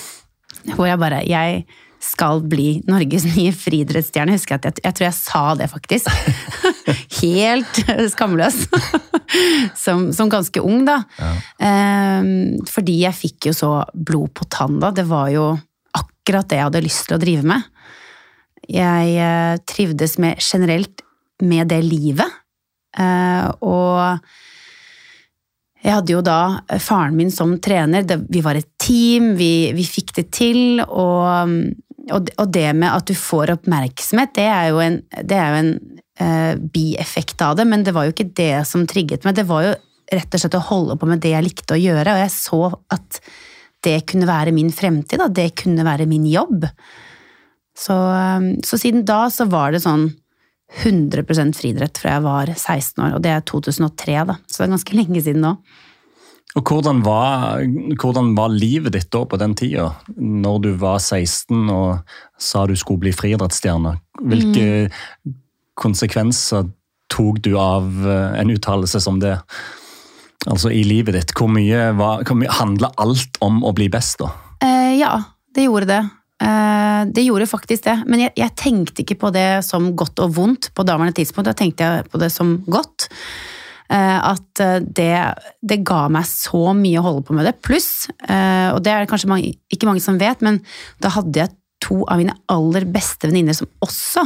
hvor jeg bare Jeg skal bli Norges nye friidrettsstjerne. Husker jeg at jeg, jeg tror jeg sa det, faktisk. Helt skamløs. Som, som ganske ung, da. Ehm, fordi jeg fikk jo så blod på tann da. Det var jo akkurat det jeg hadde lyst til å drive med. Jeg eh, trivdes med, generelt med det livet. Eh, og jeg hadde jo da faren min som trener, det, vi var et team, vi, vi fikk det til, og, og, og det med at du får oppmerksomhet, det er jo en, det er jo en uh, bieffekt av det, men det var jo ikke det som trigget meg, det var jo rett og slett å holde på med det jeg likte å gjøre, og jeg så at det kunne være min fremtid, at det kunne være min jobb. Så, eh, så siden da så var det sånn 100% friidrett fra jeg var 16 år, og det er 2003, da. Så det er ganske lenge siden nå. Og hvordan var, hvordan var livet ditt da på den tida, når du var 16 og sa du skulle bli friidrettsstjerne? Hvilke konsekvenser tok du av eh, en uttalelse som det? Altså i livet ditt, hvor mye, var- hvor mye handla alt om å bli best, da? Eh, ja, det gjorde det. Eh, det gjorde faktisk det. Men jeg, jeg tenkte ikke på det som godt og vondt på daværende tidspunkt. Da tenkte jeg på det som godt. Eh, at eh, det, det ga meg så mye å holde på med det. Pluss, eh, og det er det kanskje mange, ikke mange som vet, men da hadde jeg to av mine aller beste venninner som også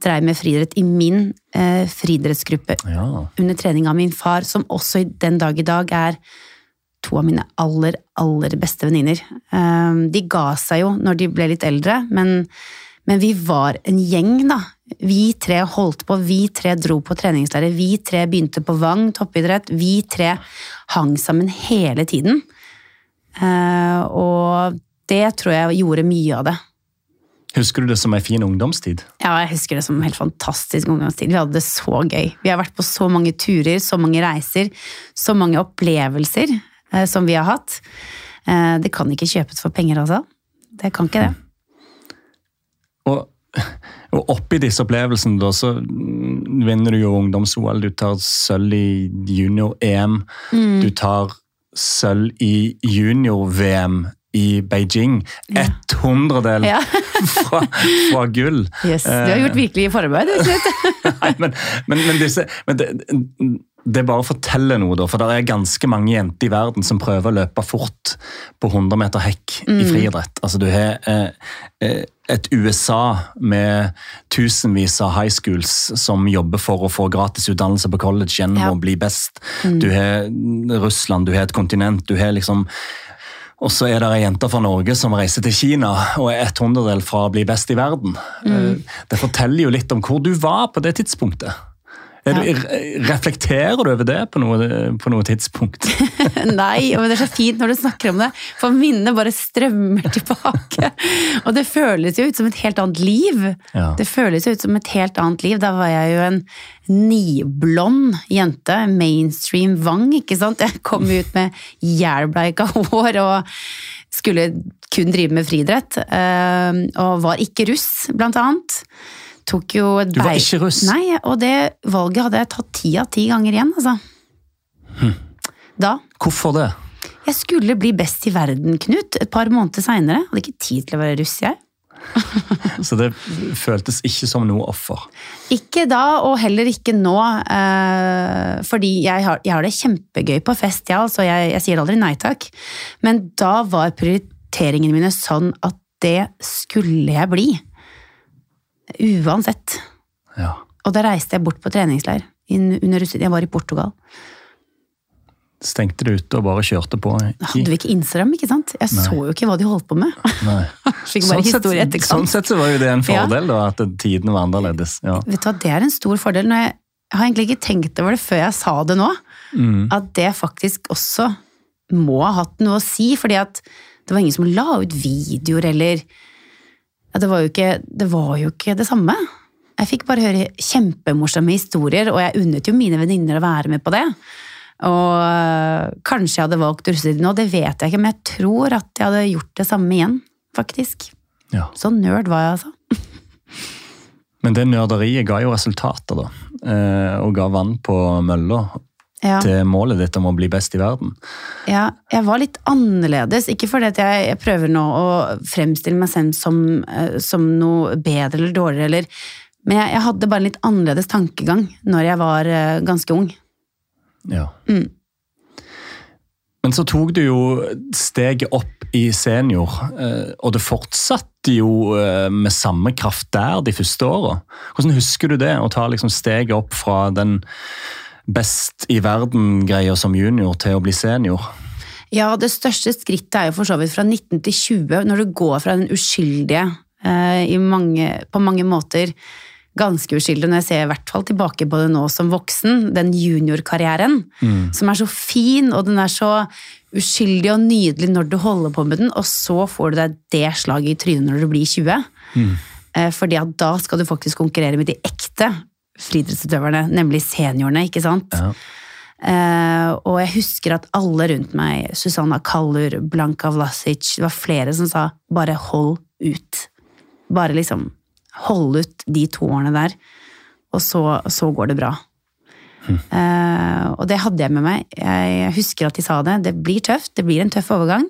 drev med friidrett i min eh, friidrettsgruppe Ja. under trening av min far, som også den dag i dag er to av mine aller, aller beste venninner. Um, De ga seg jo når de ble litt eldre, men, men vi var en gjeng, da. Vi tre holdt på, vi tre dro på treningslære, vi tre begynte på Vang toppidrett, vi tre hang sammen hele tiden. Uh, og det tror jeg gjorde mye av det. Husker du det som ei en fin ungdomstid? Ja, jeg husker det som en helt fantastisk ungdomstid. Vi hadde det så gøy. Vi har vært på så mange turer, så mange reiser, så mange opplevelser eh, som vi har hatt. Eh, det kan ikke kjøpes for penger, altså. Det kan ikke det. Og, og oppi disse opplevelsene da, så vinner du jo ungdoms-OL. Du tar sølv i junior-EM. Mm. Du tar sølv i junior-VM i Beijing. Ja. Et hundredel Ja. fra, fra gull. Yes, du har gjort virkelig forarbeid. men, men, men, disse, men det, det bare forteller noe, da. For det er ganske mange jenter i verden som prøver å løpe fort på 100 meter hekk i friidrett. Altså, du har eh, eh, et USA med tusenvis av high schools som jobber for å få gratis utdannelse på college gjennom Ja. å bli best. Du har Russland, du har et kontinent, du har liksom og så er det ei jente fra Norge som reiser til Kina og er et hundredel fra å bli best i verden. Mm. Det forteller jo litt om hvor du var på det tidspunktet. Du, reflekterer du over det på noe, på noe tidspunkt? Nei, men det er så fint når du snakker om det, for minnet bare strømmer tilbake. Og det føles jo ut som et helt annet liv. Ja. Det føles jo ut som et helt annet liv. Da var jeg jo en niblond jente, mainstream Vang, ikke sant. Jeg kom ut med jævlbleika hår og skulle kun drive med friidrett. eh, Og var ikke russ, blant annet. Tok jo et Du var ikke russ? Nei, og det valget hadde jeg tatt ti av ti ganger igjen, altså. Hm. Da. Hvorfor det? Jeg skulle bli best i verden, Knut, et par måneder seinere. Hadde ikke tid til å være russ, jeg. Så det føltes ikke som noe offer. Ikke da, og heller ikke nå. Eh, fordi jeg har, jeg har det kjempegøy på fest, ja, altså jeg, jeg sier aldri nei takk. Men da var prioriteringene mine sånn at det skulle jeg bli. Uansett. Ja. Og da reiste jeg bort på treningsleir. Jeg var i Portugal. Stengte det ute og bare kjørte på? Hadde vi ikke Instagram, ikke sant? Jeg så jo ikke hva de holdt på med. Nei. Fikk bare sett, historie etterkant. sånn sett så var jo det en Ja. fordel, da, at tiden var annerledes. Ja. Vet du hva, Det er en stor fordel. Når jeg, jeg har egentlig ikke tenkt over det før jeg sa det nå. Mm. At det faktisk også må ha hatt noe å si. fordi at det var ingen som la ut videoer eller ja, det, var ikke, det var jo ikke det samme. Jeg fikk bare høre kjempemorsomme historier, og jeg unnet jo mine venninner å være med på det. Og øh, kanskje jeg hadde valgt russetiden nå, det vet jeg ikke, men jeg tror at jeg hadde gjort det samme igjen, faktisk. Ja. Så nerd var jeg, altså. Men det nerderiet ga jo resultater, da. Eh, og ga vann på mølla Ja. til målet ditt om å bli best i verden. Ja, jeg var litt annerledes. Ikke fordi at jeg, jeg prøver nå å fremstille meg selv som, eh, som noe bedre eller dårligere, eller Men jeg, jeg hadde bare en litt annerledes tankegang når jeg var eh, ganske ung. Ja. Mm. Men så tok du jo steget opp i senior, eh, og det fortsatte jo med samme kraft der de første åra. Hvordan husker du det, å ta liksom steget opp fra den best i verden-greia som junior til å bli senior? Ja, det største skrittet er jo for så vidt fra 19 til 20, når du går fra den uskyldige eh, i mange, på mange måter ganske uskyldig, når jeg ser i hvert fall tilbake på det nå som voksen, den juniorkarrieren, som er så fin, og den er så uskyldig og nydelig når du holder på med den, og så får du deg det slaget i trynet når du blir 20. Mm. fordi at da skal du faktisk konkurrere med de ekte friidrettsutøverne, nemlig seniorene, ikke sant? Ja. Uh, og jeg husker at alle rundt meg, Susanna Kallur, Blanka Vlasic, det var flere som sa bare hold ut. Bare liksom hold ut de to årene der, og så, så går det bra. Eh, og det hadde jeg med meg. Jeg husker at de sa det. Det blir tøft, det blir en tøff overgang.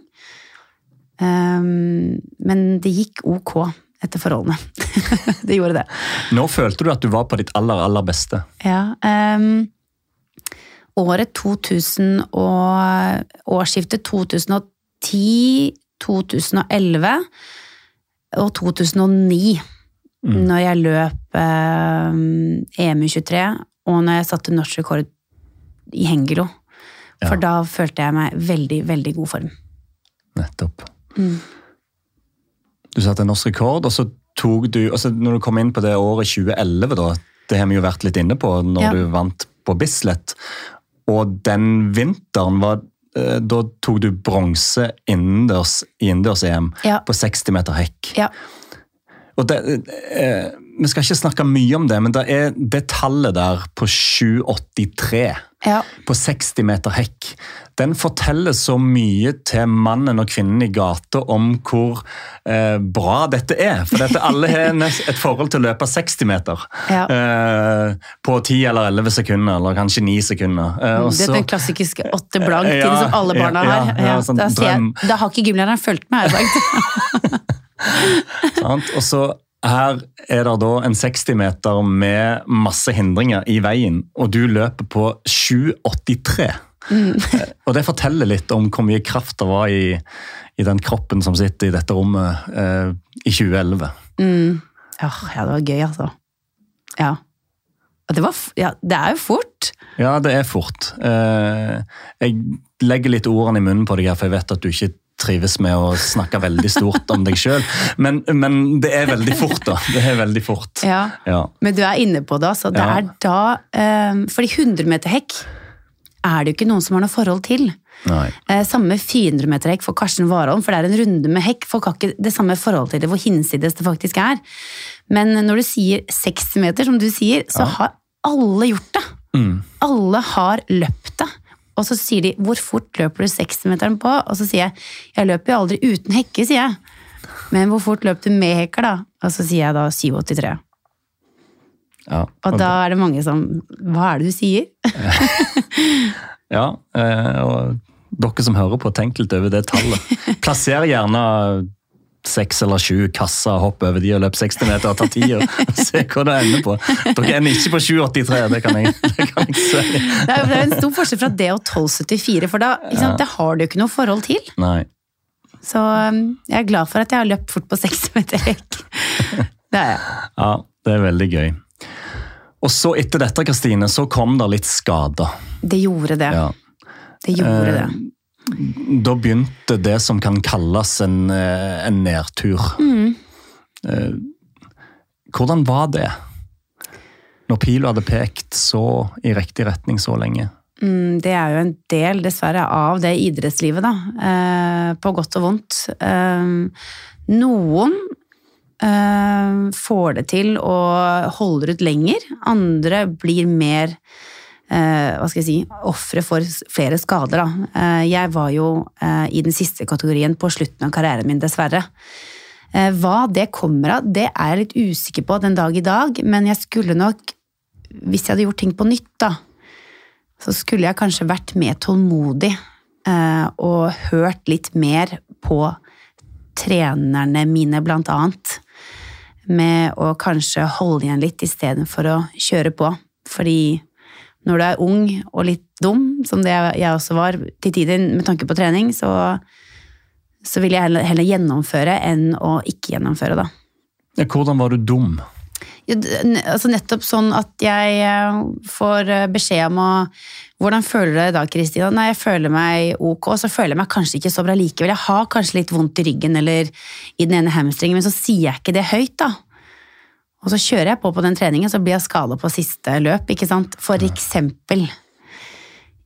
Um, men det gikk ok etter forholdene. det gjorde det. Nå følte du at du var på ditt aller, aller beste. Ja, Um, året 2000 og årsskiftet 2010-2011 og 2009, når jeg løp ehm, EM23, og når jeg satte norsk rekord i hengelo. For Ja. da følte jeg meg veldig, veldig god form. Nettopp. Du satte en norsk rekord, og så tok du altså Når du kom inn på det året 2011, da, det har vi jo vært litt inne på når Ja. du vant på Bislett, og den vinteren var eh, Da tok du bronse innendørs i innendørs-EM Ja. på 60 meter hekk. Ja, Og det, eh, vi skal ikke snakke mye om det, men det er det tallet der på 7,83 ja, på 60 meter hekk, den forteller så mye til mannen og kvinnen i gata om hvor eh, bra dette er. For dette, alle har et forhold til å løpe 60 meter Ja. eh, på 10 eller 11 sekunder, eller kanskje 9 sekunder. Eh, og det er den klassiske åtte blank Ja, som alle barna har. sånn da, jeg, da har ikke gymlæreren fulgt med, har jeg sagt. Og så her er det da en 60 meter med masse hindringer i veien, og du løper på 7,83. Mm. Og det forteller litt om hvor mye kraft det var i, i den kroppen som sitter i dette rommet eh, i 2011. Ja, ja, det var gøy, altså. Ja. Det, var, ja, det er jo fort. Ja, det er fort. Eh, jeg legger litt ordene i munnen på deg her, for jeg vet at du ikke trives med å snakke veldig stort om deg sjøl, men, men det er veldig fort, da. Det er veldig fort. Ja. Ja. Men du er inne på det, altså. Det Ja. er da um, Fordi 100 meter hekk er det jo ikke noen som har noe forhold til. Nei. Eh, samme 400 meter hekk for Karsten Warholm, for det er en runde med hekk. Folk har ikke det samme forhold til det, hvor hinsides det faktisk er. Men når du sier 60 meter, som du sier, så har alle gjort det. Mm. Alle har løpt det. Og så sier de 'hvor fort løper du 60-meteren på?' Og så sier jeg 'jeg løper jo aldri uten hekke', sier jeg. Men hvor fort løp du med hekker, da? Og så sier jeg da 7,83. Ja. Og da er det mange som Hva er det du sier? Ja, eh, og Dere som hører på, tenk litt over det tallet. Plasser gjerne seks eller sju kasser, hopp over de og løp 60 meter og ta tida. Se hva det ender på. Dere ender ikke på 7,83, det kan jeg, det kan jeg si. Det er jo en stor forskjell fra det og 12,74, for da, sant, det har du ikke noe forhold til. Nei. Så um, jeg er glad for at jeg har løpt fort på 60 meter hekk. Det er jeg. Ja, det er veldig gøy. Og så etter dette, Kristine, så kom det litt skader. Det gjorde det. Ja. Det gjorde det. Da begynte det som kan kalles en, eh, en nedtur. Mm. Hvordan var det? Når pila hadde pekt så i riktig retning så lenge. Mm, Det er jo en del, dessverre, av det idrettslivet, da. Eh, på godt og vondt. Eh, noen eh, får det til og holder ut lenger. Andre blir mer eh, hva skal jeg si, ofre for flere skader. Da. Eh, jeg var jo eh, i den siste kategorien på slutten av karrieren min, dessverre. Eh, hva det kommer av, det er jeg litt usikker på den dag i dag, men jeg skulle nok, hvis jeg hadde gjort ting på nytt, da, så skulle jeg kanskje vært mer tålmodig eh, og hørt litt mer på trenerne mine, blant annet. Med å kanskje holde igjen litt istedenfor å kjøre på. Fordi når du er ung og litt dum, som det jeg også var til tider med tanke på trening, så, så vil jeg heller, heller gjennomføre enn å ikke gjennomføre, da. Ja, hvordan var du dum? Ja, altså nettopp sånn at jeg eh, får eh, beskjed om å Hvordan føler du deg i dag, Kristina? Nei, jeg føler meg ok, så føler jeg meg kanskje ikke så bra likevel. Jeg har kanskje litt vondt i ryggen eller i den ene hamstringen, men så sier jeg ikke det høyt, da. Og så kjører jeg på på den treningen, så blir jeg skada på siste løp, ikke sant? For eksempel.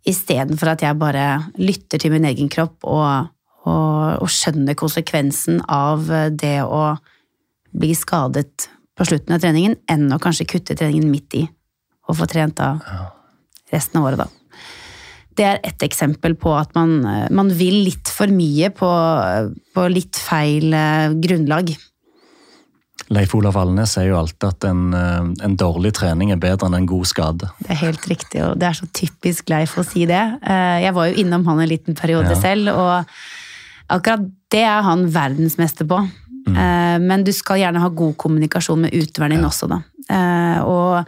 Istedenfor at jeg bare lytter til min egen kropp og, og, og skjønner konsekvensen av det å bli skadet på slutten av treningen, enn å kanskje kutte treningen midt i og få trent da resten av året, da. Det er ett eksempel på at man, man vil litt for mye på, på litt feil eh, grunnlag. Leif Olav Alnes sier jo alltid at en, eh, en dårlig trening er bedre enn en god skade. Det er helt riktig, og det er så typisk Leif å si det. Eh, Jeg var jo innom han en liten periode Ja. selv, og akkurat det er han verdensmester på. Mm. Men du skal gjerne ha god kommunikasjon med utøveren din også, da. Eh, Og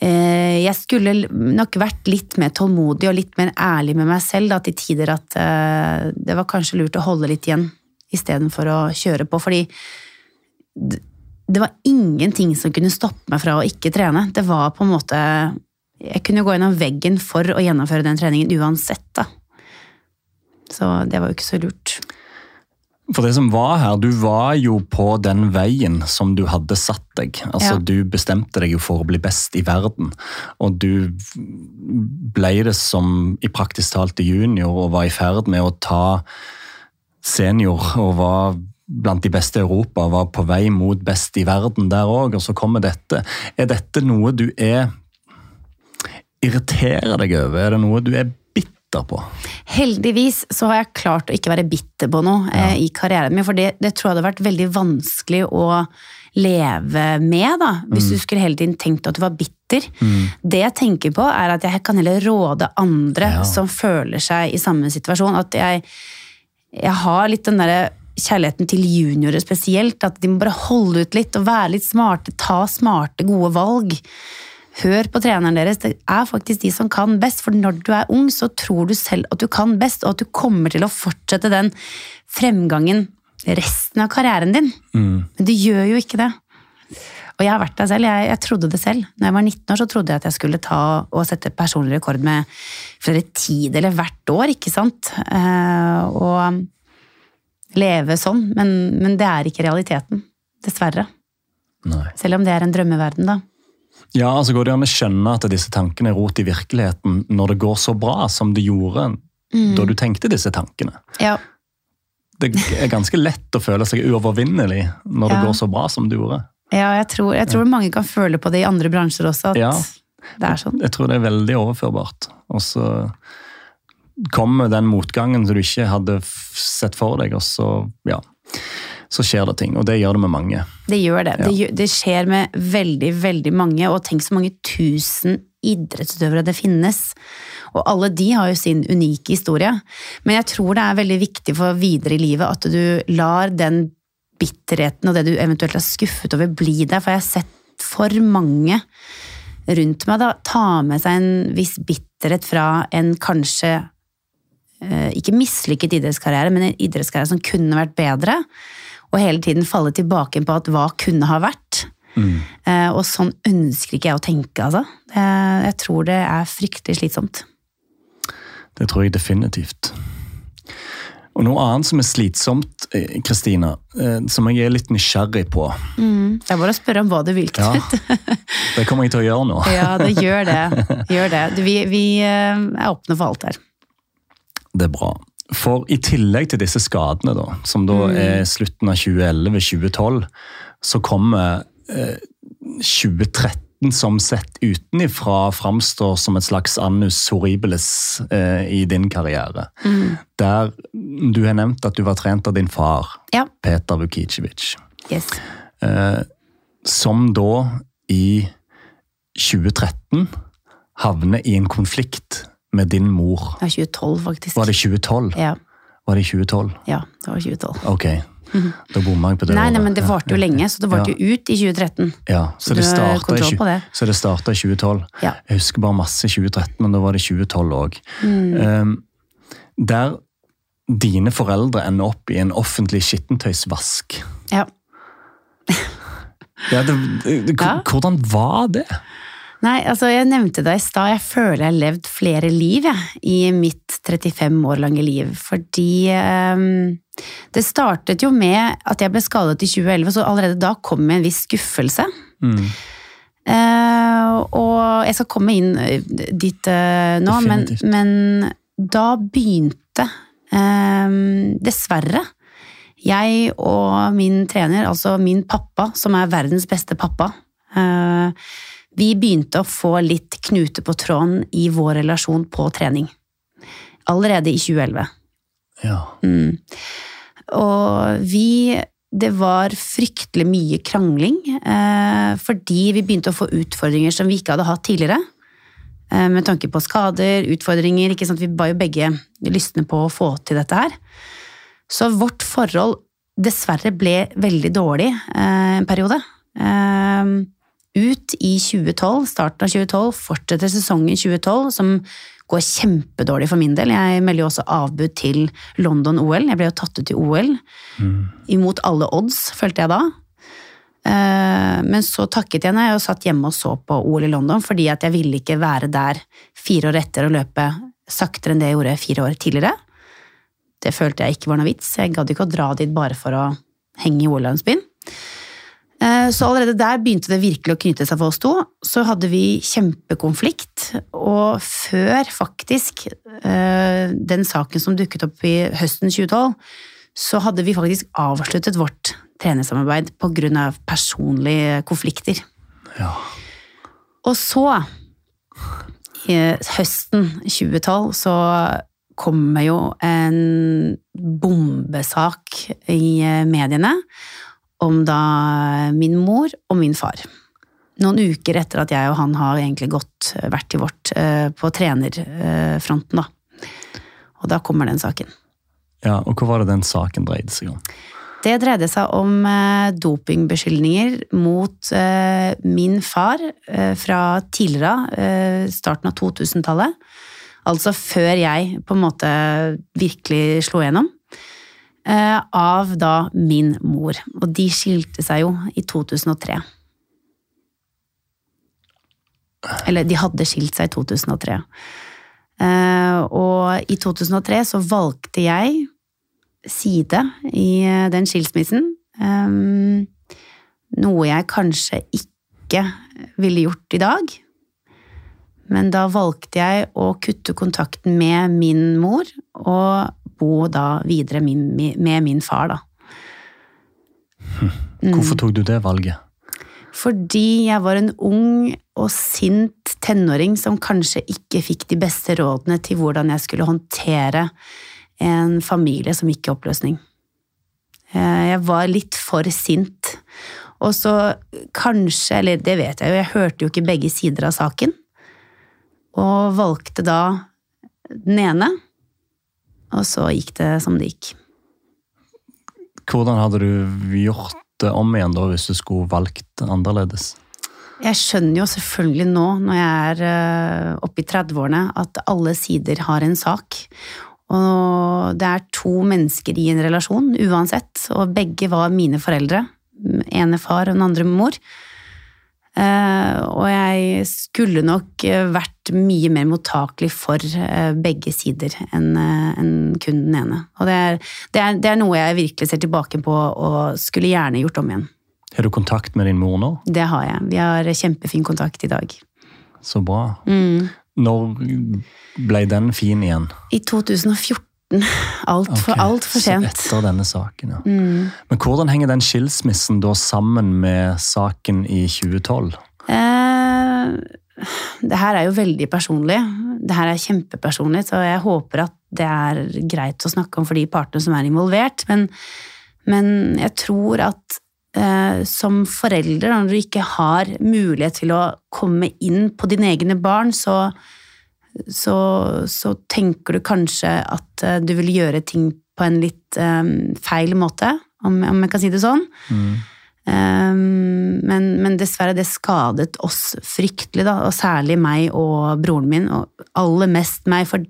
eh, jeg skulle nok vært litt mer tålmodig og litt mer ærlig med meg selv da, til tider at eh, det var kanskje lurt å holde litt igjen istedenfor å kjøre på. Fordi det var ingenting som kunne stoppe meg fra å ikke trene. Det var på en måte Jeg kunne gå gjennom veggen for å gjennomføre den treningen uansett, da. Så det var jo ikke så lurt. For det som var her, du var jo på den veien som du hadde satt deg. Altså, Ja. Du bestemte deg jo for å bli best i verden, og du ble det som i praktisk talt junior og var i ferd med å ta senior og var blant de beste i Europa var på vei mot best i verden der òg, og så kommer dette. Er dette noe du er irriterer deg over? Er det noe du er bitter på? Heldigvis så har jeg klart å ikke være bitter på noe eh, i karrieren min, for det, det tror jeg hadde vært veldig vanskelig å leve med, da, hvis du skulle hele tiden tenkt at du var bitter. Det jeg tenker på, er at jeg kan heller råde andre Ja. som føler seg i samme situasjon, at jeg, jeg har litt den derre kjærligheten til juniorer spesielt, at de må bare holde ut litt og være litt smarte, ta smarte, gode valg. Hør på treneren deres, det er faktisk de som kan best, for når du er ung, så tror du selv at du kan best, og at du kommer til å fortsette den fremgangen resten av karrieren din. Men du gjør jo ikke det. Og jeg har vært der selv, jeg, jeg trodde det selv. Når jeg var 19 år, så trodde jeg at jeg skulle ta og sette personlig rekord med flere tideler hvert år, ikke sant? Eh, og leve sånn, men, men det er ikke realiteten. Dessverre. Nei. Selv om det er en drømmeverden, da. Ja, altså går det an å skjønne at disse tankene er rot i virkeligheten når det går så bra som det gjorde da du tenkte disse tankene. Ja, Det er ganske lett å føle seg uovervinnelig når det går så bra som det gjorde. ja jeg, tror, jeg tror mange kan føle på det i andre bransjer også, at Ja. det er sånn. Jeg tror det er veldig overførbart. Og så kommer den motgangen som du ikke hadde sett for deg, og så, ja, så skjer det ting. Og det gjør det med mange. Det gjør det. Ja. Det, det skjer med veldig, veldig mange, og tenk så mange tusen idrettsutøvere det finnes. Og alle de har jo sin unike historie. Men jeg tror det er veldig viktig for videre i livet at du lar den bitterheten og det du eventuelt er skuffet over, bli der. For jeg har sett for mange rundt meg da, ta med seg en viss bitterhet fra en kanskje ikke mislykket idrettskarriere, men en idrettskarriere som kunne vært bedre. Og hele tiden falle tilbake på at hva kunne ha vært. Mm. Eh, og sånn ønsker ikke jeg å tenke, altså. Jeg tror det er fryktelig slitsomt. Det tror jeg definitivt. Og noe annet som er slitsomt, eh, Kristina, eh, som jeg er litt nysgjerrig på Det er bare å spørre om hva du vil, Ja, det kommer jeg til å gjøre nå. Ja, det gjør det. Gjør det. Vi, vi eh, er åpne for alt her. Det er bra. For i tillegg til disse skadene, da, som da er slutten av 2011-2012, så kommer eh, 2013 som sett utenifra framstår som et slags annus horribilis eh, i din karriere. Der du har nevnt at du var trent av din far, Ja. Peter Vukicevic. Yes. Eh, som da i 2013 havner i en konflikt med din mor. Det var 2012, faktisk. Var det 2012? Ja, Var det 2012? ja, det var 2012. Ok, da bomma jeg på det. Nei, nei, men det varte jo lenge, så det varte jo ut i 2013. Ja, så det starta i, kontroll tjue- på det. så det starta i 2012. Ja. Jeg husker bare masse i 2013, men da var det 2012 òg. Mm. der dine foreldre ender opp i en offentlig skittentøysvask. Ja. Ja, det, det, Ja. Hvordan var det? Nei, altså jeg nevnte det i stad, jeg føler jeg har levd flere liv jeg, i mitt 35 år lange liv. Fordi um, det startet jo med at jeg ble skadet i 2011, så allerede da kom jeg en viss skuffelse. Mm. Uh, og jeg skal komme inn eh, dit uh, nå, men, men da begynte um, dessverre jeg og min trener, altså min pappa, som er verdens beste pappa, eh, vi begynte å få litt knute på tråden i vår relasjon på trening. Allerede i 2011. Ja. Mm. Og vi Det var fryktelig mye krangling, eh, fordi vi begynte å få utfordringer som vi ikke hadde hatt tidligere. Eh, med tanke på skader, utfordringer. ikke sant? Vi var jo begge lystne på å få til dette her. Så vårt forhold dessverre ble veldig dårlig eh, en periode. Eh, ut i 2012, starten av 2012, fortsetter sesongen 2012, som går kjempedårlig for min del. Jeg melder jo også avbud til London-OL. Jeg ble jo tatt ut i OL. Imot alle odds, følte jeg da. Eh, Men så takket jeg nei og satt hjemme og så på OL i London, fordi at jeg ville ikke være der fire år etter og løpe saktere enn det jeg gjorde fire år tidligere. Det følte jeg ikke var noe vits. Jeg gadd ikke å dra dit bare for å henge i OL-landsbyen. Eh, Så allerede der begynte det virkelig å knytte seg for oss to. Så hadde vi kjempekonflikt, og før faktisk eh, den saken som dukket opp i høsten 2012, så hadde vi faktisk avsluttet vårt trenersamarbeid av personlige konflikter. ja. Og så, i høsten 2012, så kommer jo en bombesak i mediene om da min mor og min far. Noen uker etter at jeg og han har egentlig gått hvert til vårt eh, på trenerfronten, da. Og da kommer den saken. ja. Og hva var det den saken dreide seg om? Det dreide seg om eh, dopingbeskyldninger mot eh, min far eh, fra tidligere, eh, starten av 2000-tallet. Altså før jeg på en måte virkelig slo gjennom. Eh, av da min mor. Og de skilte seg jo i 2003. Eller de hadde skilt seg i 2003. Eh, og i 2003 så valgte jeg side i eh, den skilsmissen. Noe jeg kanskje ikke ville gjort i dag. Men da valgte jeg å kutte kontakten med min mor og bo da videre min, med min far, da. Hvorfor tok du det valget? Fordi jeg var en ung og sint tenåring som kanskje ikke fikk de beste rådene til hvordan jeg skulle håndtere en familie som gikk i oppløsning. Eh, Jeg var litt for sint. Og så kanskje, eller det vet jeg jo, jeg hørte jo ikke begge sider av saken. Og valgte da den ene. Og så gikk det som det gikk. Hvordan hadde du gjort det om igjen da, hvis du skulle valgt annerledes? Jeg skjønner jo selvfølgelig nå, når jeg er eh, oppe i 30-årene, at alle sider har en sak. Og det er to mennesker i en relasjon, uansett, og begge var mine foreldre. ene far og den andre mor. Eh, og jeg skulle nok eh, vært mye mer mottakelig for eh, begge sider enn enn kun den ene. Og det er, det, er, det er noe jeg virkelig ser tilbake på og skulle gjerne gjort om igjen. Har du kontakt med din mor nå? Det har jeg. Vi har kjempefin kontakt i dag. Så bra. Mm. Når ble den fin igjen? I 2014. Altfor okay. alt for så. Etter denne saken, ja. Mm. Men hvordan henger den skilsmissen da sammen med saken i 2012? Eh, det her er jo veldig personlig. Det her er kjempepersonlig, så jeg håper at det er greit å snakke om for de partene som er involvert. Men, men jeg tror at eh, som forelder, når du ikke har mulighet til å komme inn på dine egne barn, så, så, så tenker du kanskje at eh, du vil gjøre ting på en litt um, feil måte, om, om jeg kan si det sånn. Mm. Um, men, men dessverre, det skadet oss fryktelig, da, og særlig meg og broren min, og aller mest meg, for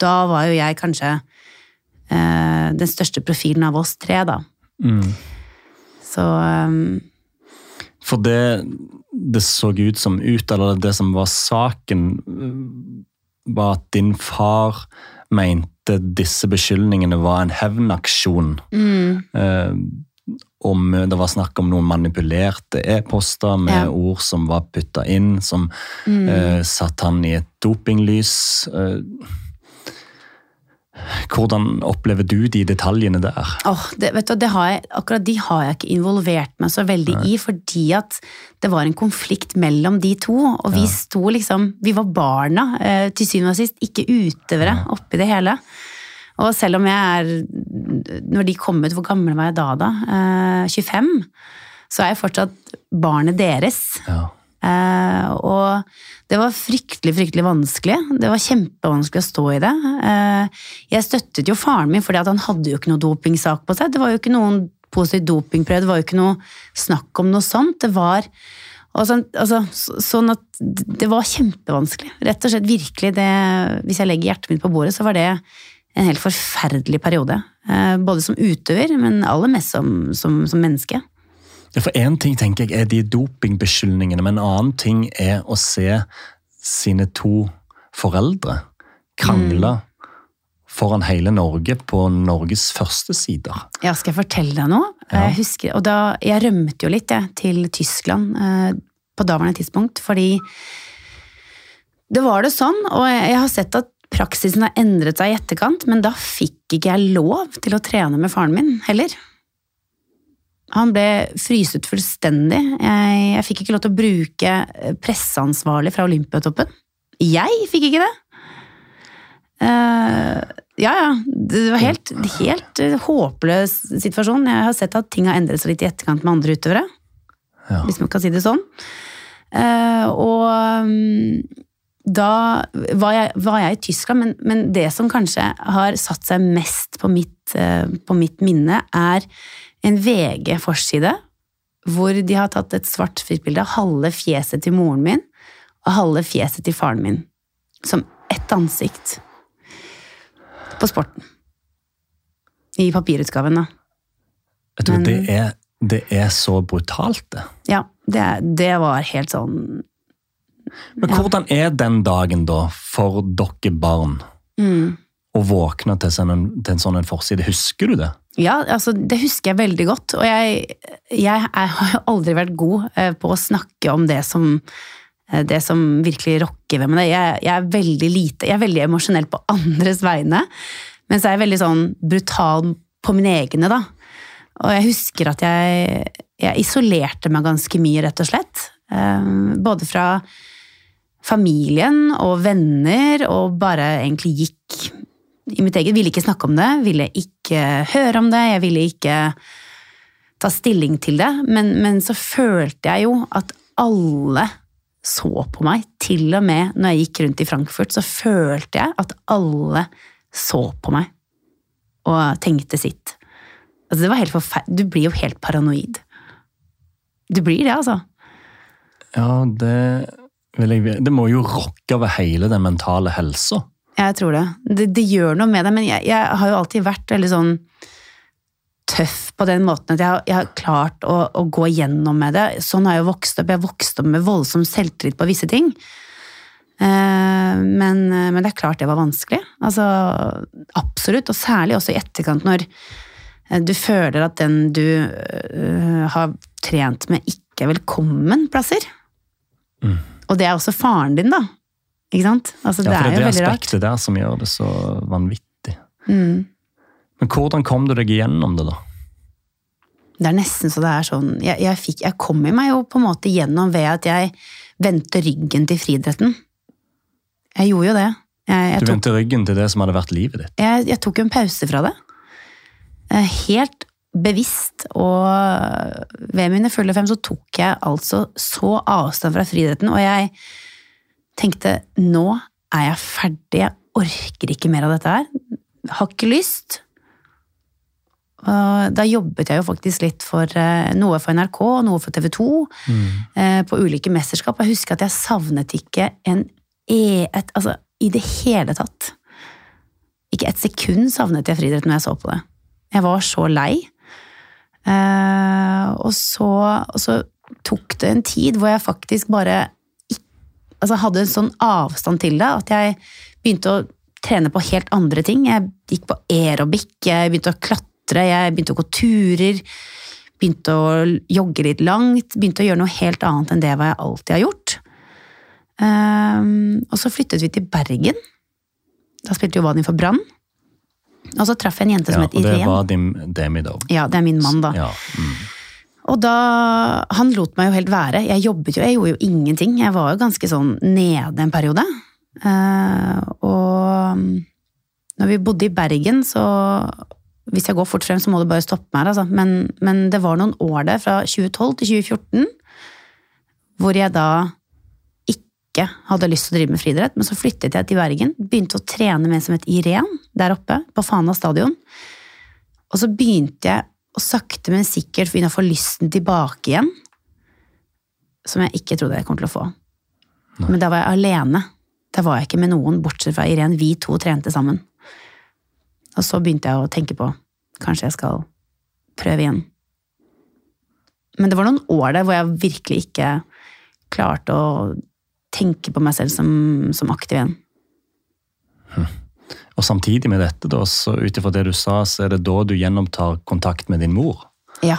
da var jo jeg kanskje uh, den største profilen av oss tre, da. Mm. Så um, For det det så ut som ut, eller det som var saken, var at din far mente disse beskyldningene var en hevnaksjon. mm, Eh, om det var snakk om noen manipulerte e-poster med Ja. ord som var putta inn, som mm. eh, satte han i et dopinglys. Eh, hvordan opplever du de detaljene der? Oh, det, vet du, det har jeg, akkurat de har jeg ikke involvert meg så veldig i, fordi at det var en konflikt mellom de to, og vi Ja. sto liksom Vi var barna, eh, til syvende og sist, ikke utøvere oppi det hele. Og selv om jeg er Når de kom ut, hvor gammel var jeg da, da? Eh, 25? Så er jeg fortsatt barnet deres. Ja. Eh, og det var fryktelig, fryktelig vanskelig. Det var kjempevanskelig å stå i det. Eh, jeg støttet jo faren min, fordi han hadde jo ikke noe dopingsak på seg. Det var jo ikke noen positiv dopingprøve, det var jo ikke noe snakk om noe sånt. Det var sånn, altså, så- sånn at det var kjempevanskelig. Rett og slett virkelig. Det, hvis jeg legger hjertet mitt på bordet, så var det en helt forferdelig periode. Eh, både som utøver, men aller mest som, som, som menneske. For én ting tenker jeg er de dopingbeskyldningene, men en annen ting er å se sine to foreldre krangle foran hele Norge på Norges første sider. Ja, skal jeg fortelle deg noe? Ja. Jeg husker, og da, jeg rømte jo litt jeg, til Tyskland eh, på daværende tidspunkt, fordi det var det sånn, og jeg har sett at praksisen har endret seg i etterkant, men da fikk ikke jeg lov til å trene med faren min heller. Han ble fryset fullstendig. Jeg, jeg fikk ikke lov til å bruke eh, presseansvarlig fra Olympiatoppen. Jeg fikk ikke det! Uh, ja, ja. Det var helt, helt eh, håpløs situasjon. Jeg har sett at ting har endret seg litt i etterkant med andre utøvere. Ja. Hvis man kan si det sånn. Uh, og um, da var jeg, var jeg i Tyskland, men, men det som kanskje har satt seg mest på mitt, uh, på mitt minne, er en VG-forside hvor de har tatt et svart-hvitt bilde av halve fjeset til moren min og halve fjeset til faren min. Som ett ansikt. På sporten. I papirutgaven, da. Vet du, Men- det, er, det er så brutalt, det. Ja, det, det var helt sånn Men Ja. hvordan er den dagen da for dere barn mm. å våkne til, sånn til en sånn en forside? Husker du det? Ja, altså, det husker jeg veldig godt. Og jeg, jeg, jeg har aldri vært god eh, på å snakke om det som, eh, det som virkelig rokker ved meg. Jeg, jeg er veldig lite, jeg er veldig emosjonell på andres vegne, mens jeg er veldig sånn brutal på mine egne, da. Og jeg husker at jeg, jeg isolerte meg ganske mye, rett og slett. Eh, Både fra familien og venner, og bare egentlig gikk i mitt eget. Ville ikke snakke om det, ville ikke høre om det, jeg ville ikke ta stilling til det. Men, men så følte jeg jo at alle så på meg. Til og med når jeg gikk rundt i Frankfurt, så følte jeg at alle så på meg og tenkte sitt. Altså, det var helt forferdelig. Du blir jo helt paranoid. Du blir det, altså. Ja, det vil jeg Det må jo rokke over hele den mentale helsa. Jeg tror det. det. Det gjør noe med det, men jeg, jeg har jo alltid vært veldig sånn tøff på den måten at jeg, har- jeg har klart å, å gå gjennom med det. Sånn har jeg jo vokst opp. Jeg har vokst opp med voldsom selvtillit på visse ting. Eh, men, men det er klart det var vanskelig. Altså, absolutt. Og særlig også i etterkant når eh, du føler at den du eh, har trent med, ikke er velkommen plasser. Mm. Og det er også faren din, da. Ikke sant? Altså, Ja, det for er jo veldig rart. det er det aspektet der som gjør det så vanvittig. Mm. Men hvordan kom du deg gjennom det, da? Det er nesten så det er sånn Jeg, jeg, fikk, jeg kom i meg jo på en måte gjennom ved at jeg vendte ryggen til friidretten. Jeg gjorde jo det. Jeg, jeg, Du vendte ryggen til det som hadde vært livet ditt. jeg, jeg tok en pause fra det. Eh, Helt bevisst, og ved mine fulle fem så tok jeg altså så avstand fra friidretten, og jeg tenkte nå er jeg ferdig, jeg orker ikke mer av dette her. Har ikke lyst. Da jobbet jeg jo faktisk litt for eh, noe for NRK, noe for TV 2, Mm. på ulike mesterskap. Jeg husker at jeg savnet ikke en e et, altså, i det hele tatt. Ikke et sekund savnet jeg friidrett når jeg så på det. Jeg var så lei. Eh, og, så, og så tok det en tid hvor jeg faktisk bare altså hadde en sånn avstand til det at jeg begynte å trene på helt andre ting. Jeg gikk på aerobic, jeg begynte å klatre, jeg begynte å gå turer. Begynte å jogge litt langt, begynte å gjøre noe helt annet enn det jeg alltid har gjort. Um, og så flyttet vi til Bergen. Da spilte jo Vadim for Brann. Og så traff jeg en jente som Ja, het og det Irén. var din Demidov. Ja, det er min mann, da. Ja, mm. Og da Han lot meg jo helt være. Jeg jobbet jo, jeg gjorde jo ingenting. Jeg var jo ganske sånn nede en periode. Eh, og når vi bodde i Bergen, så Hvis jeg går fort frem, så må du bare stoppe meg altså. Men, men det var noen år der, fra 2012 til 2014, hvor jeg da ikke hadde lyst til å drive med friidrett, men så flyttet jeg til Bergen, begynte å trene med som het Irén, der oppe på Fana stadion. Og så begynte jeg å sakte, men sikkert begynne å få lysten tilbake igjen, som jeg ikke trodde jeg kom til å få. Men da var jeg alene. Da var jeg ikke med noen, bortsett fra Irén. Vi to trente sammen. Og så begynte jeg å tenke på kanskje jeg skal prøve igjen. Men det var noen år der hvor jeg virkelig ikke klarte å tenke på meg selv som, som aktiv igjen. Og samtidig med dette, da, så ut ifra det du sa, så er det da du gjennomtar kontakt med din mor. Ja.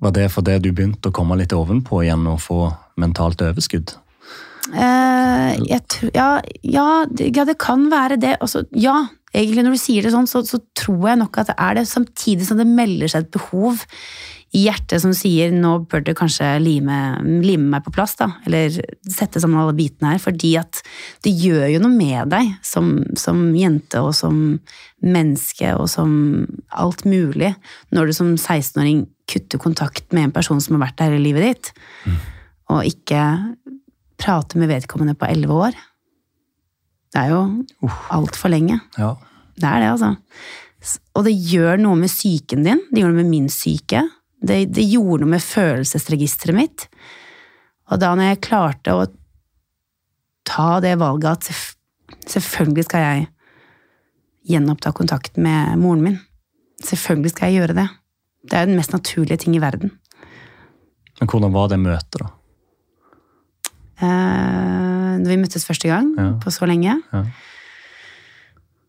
Var det fordi du begynte å komme litt ovenpå igjen og få mentalt overskudd? Eh, jeg tror, ja, ja, det, ja, det kan være det. Altså, ja, egentlig når du sier det sånn, så, så tror jeg nok at det er det, samtidig som det melder seg et behov i hjertet som sier nå bør du kanskje lime, lime meg på plass, da. Eller sette sammen alle bitene her. Fordi at det gjør jo noe med deg som, som jente og som menneske og som alt mulig når du som 16-åring kutter kontakt med en person som har vært der hele livet ditt, og ikke prater med vedkommende på elleve år. Det er jo altfor lenge. Ja. Det er det, altså. Og det gjør noe med psyken din. Det gjør noe med min syke. Det, det gjorde noe med følelsesregisteret mitt. Og da når jeg klarte å ta det valget at selv, selvfølgelig skal jeg gjenoppta kontakt med moren min. Selvfølgelig skal jeg gjøre det. Det er jo den mest naturlige ting i verden. Men hvordan var det møtet, da? Eh, når vi møttes første gang Ja. på så lenge. Ja.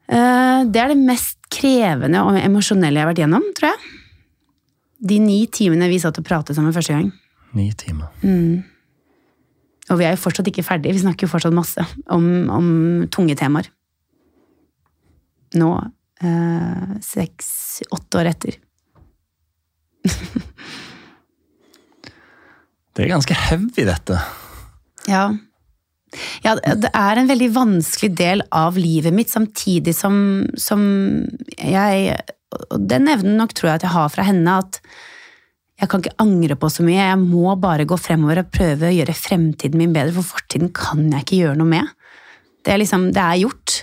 Eh, det er det mest krevende og emosjonelle jeg har vært gjennom, tror jeg. De ni timene vi satt og pratet sammen første gang. Ni timer. Og vi er jo fortsatt ikke ferdige, vi snakker jo fortsatt masse om, om tunge temaer. Nå, eh, seks-åtte år etter. Det er ganske heavy, dette. Ja. ja, det er en veldig vanskelig del av livet mitt, samtidig som, som jeg Og den evnen nok tror jeg at jeg har fra henne, at Jeg kan ikke angre på så mye. Jeg må bare gå fremover og prøve å gjøre fremtiden min bedre, for fortiden kan jeg ikke gjøre noe med. Det er liksom, det er gjort.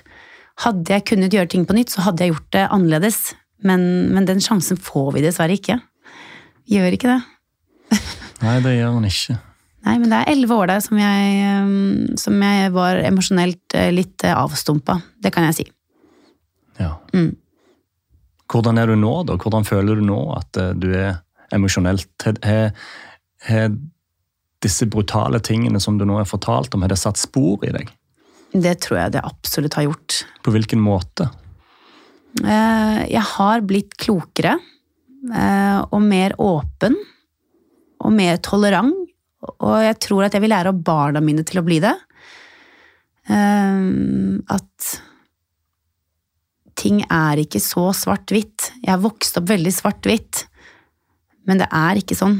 Hadde jeg kunnet gjøre ting på nytt, så hadde jeg gjort det annerledes. Men, men den sjansen får vi dessverre ikke. Gjør ikke det. Nei, det gjør man ikke. Nei, men det er elleve år der som jeg, um, som jeg var emosjonelt eh, litt eh, avstumpa. Det kan jeg si. Ja. Mm. Hvordan er du nå, da? Hvordan føler du nå at eh, du er emosjonelt? Har- disse brutale tingene som du nå har fortalt om, har det satt spor i deg? Det tror jeg det absolutt har gjort. På hvilken måte? Eh, Jeg har blitt klokere eh, og mer åpen og mer tolerant. Og jeg tror at jeg vil lære barna mine til å bli det. At ting er ikke så svart-hvitt. Jeg har vokst opp veldig svart-hvitt, men det er ikke sånn.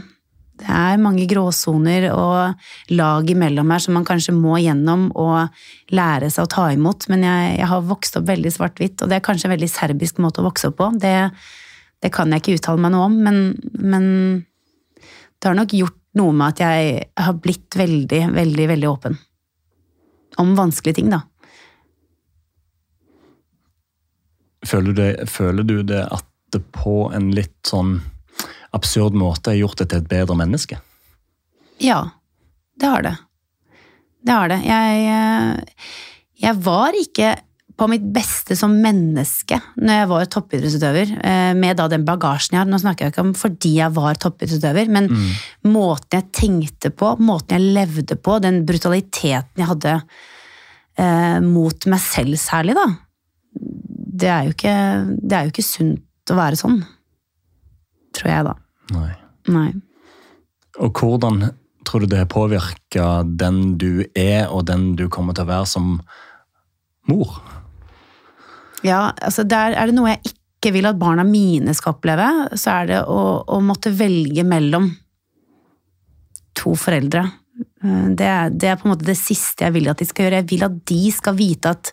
Det er mange gråsoner og lag imellom her som man kanskje må gjennom og lære seg å ta imot, men jeg, jeg har vokst opp veldig svart-hvitt, og det er kanskje en veldig serbisk måte å vokse opp på. Det, det kan jeg ikke uttale meg noe om, men, men det har nok gjort noe med at jeg har blitt veldig, veldig, veldig åpen. Om vanskelige ting, da. Føler du, det, føler du det at det på en litt sånn absurd måte har gjort deg til et bedre menneske? Ja, det har det. Det har det. Jeg, eh, jeg var ikke på mitt beste som menneske når jeg var toppidrettsutøver, eh, med da den bagasjen jeg har. Nå snakker jeg ikke om fordi jeg var toppidrettsutøver, men måten jeg tenkte på, måten jeg levde på, den brutaliteten jeg hadde eh, mot meg selv særlig, da. Det er, ikke, det er jo ikke sunt å være sånn. Tror jeg, da. Nei. Nei. Og hvordan tror du det påvirka den du er, og den du kommer til å være som mor? Ja, altså der er det noe jeg ikke vil at barna mine skal oppleve, så er det å, å måtte velge mellom to foreldre. Eh, Det det er på en måte det siste jeg vil at de skal gjøre. Jeg vil at de skal vite at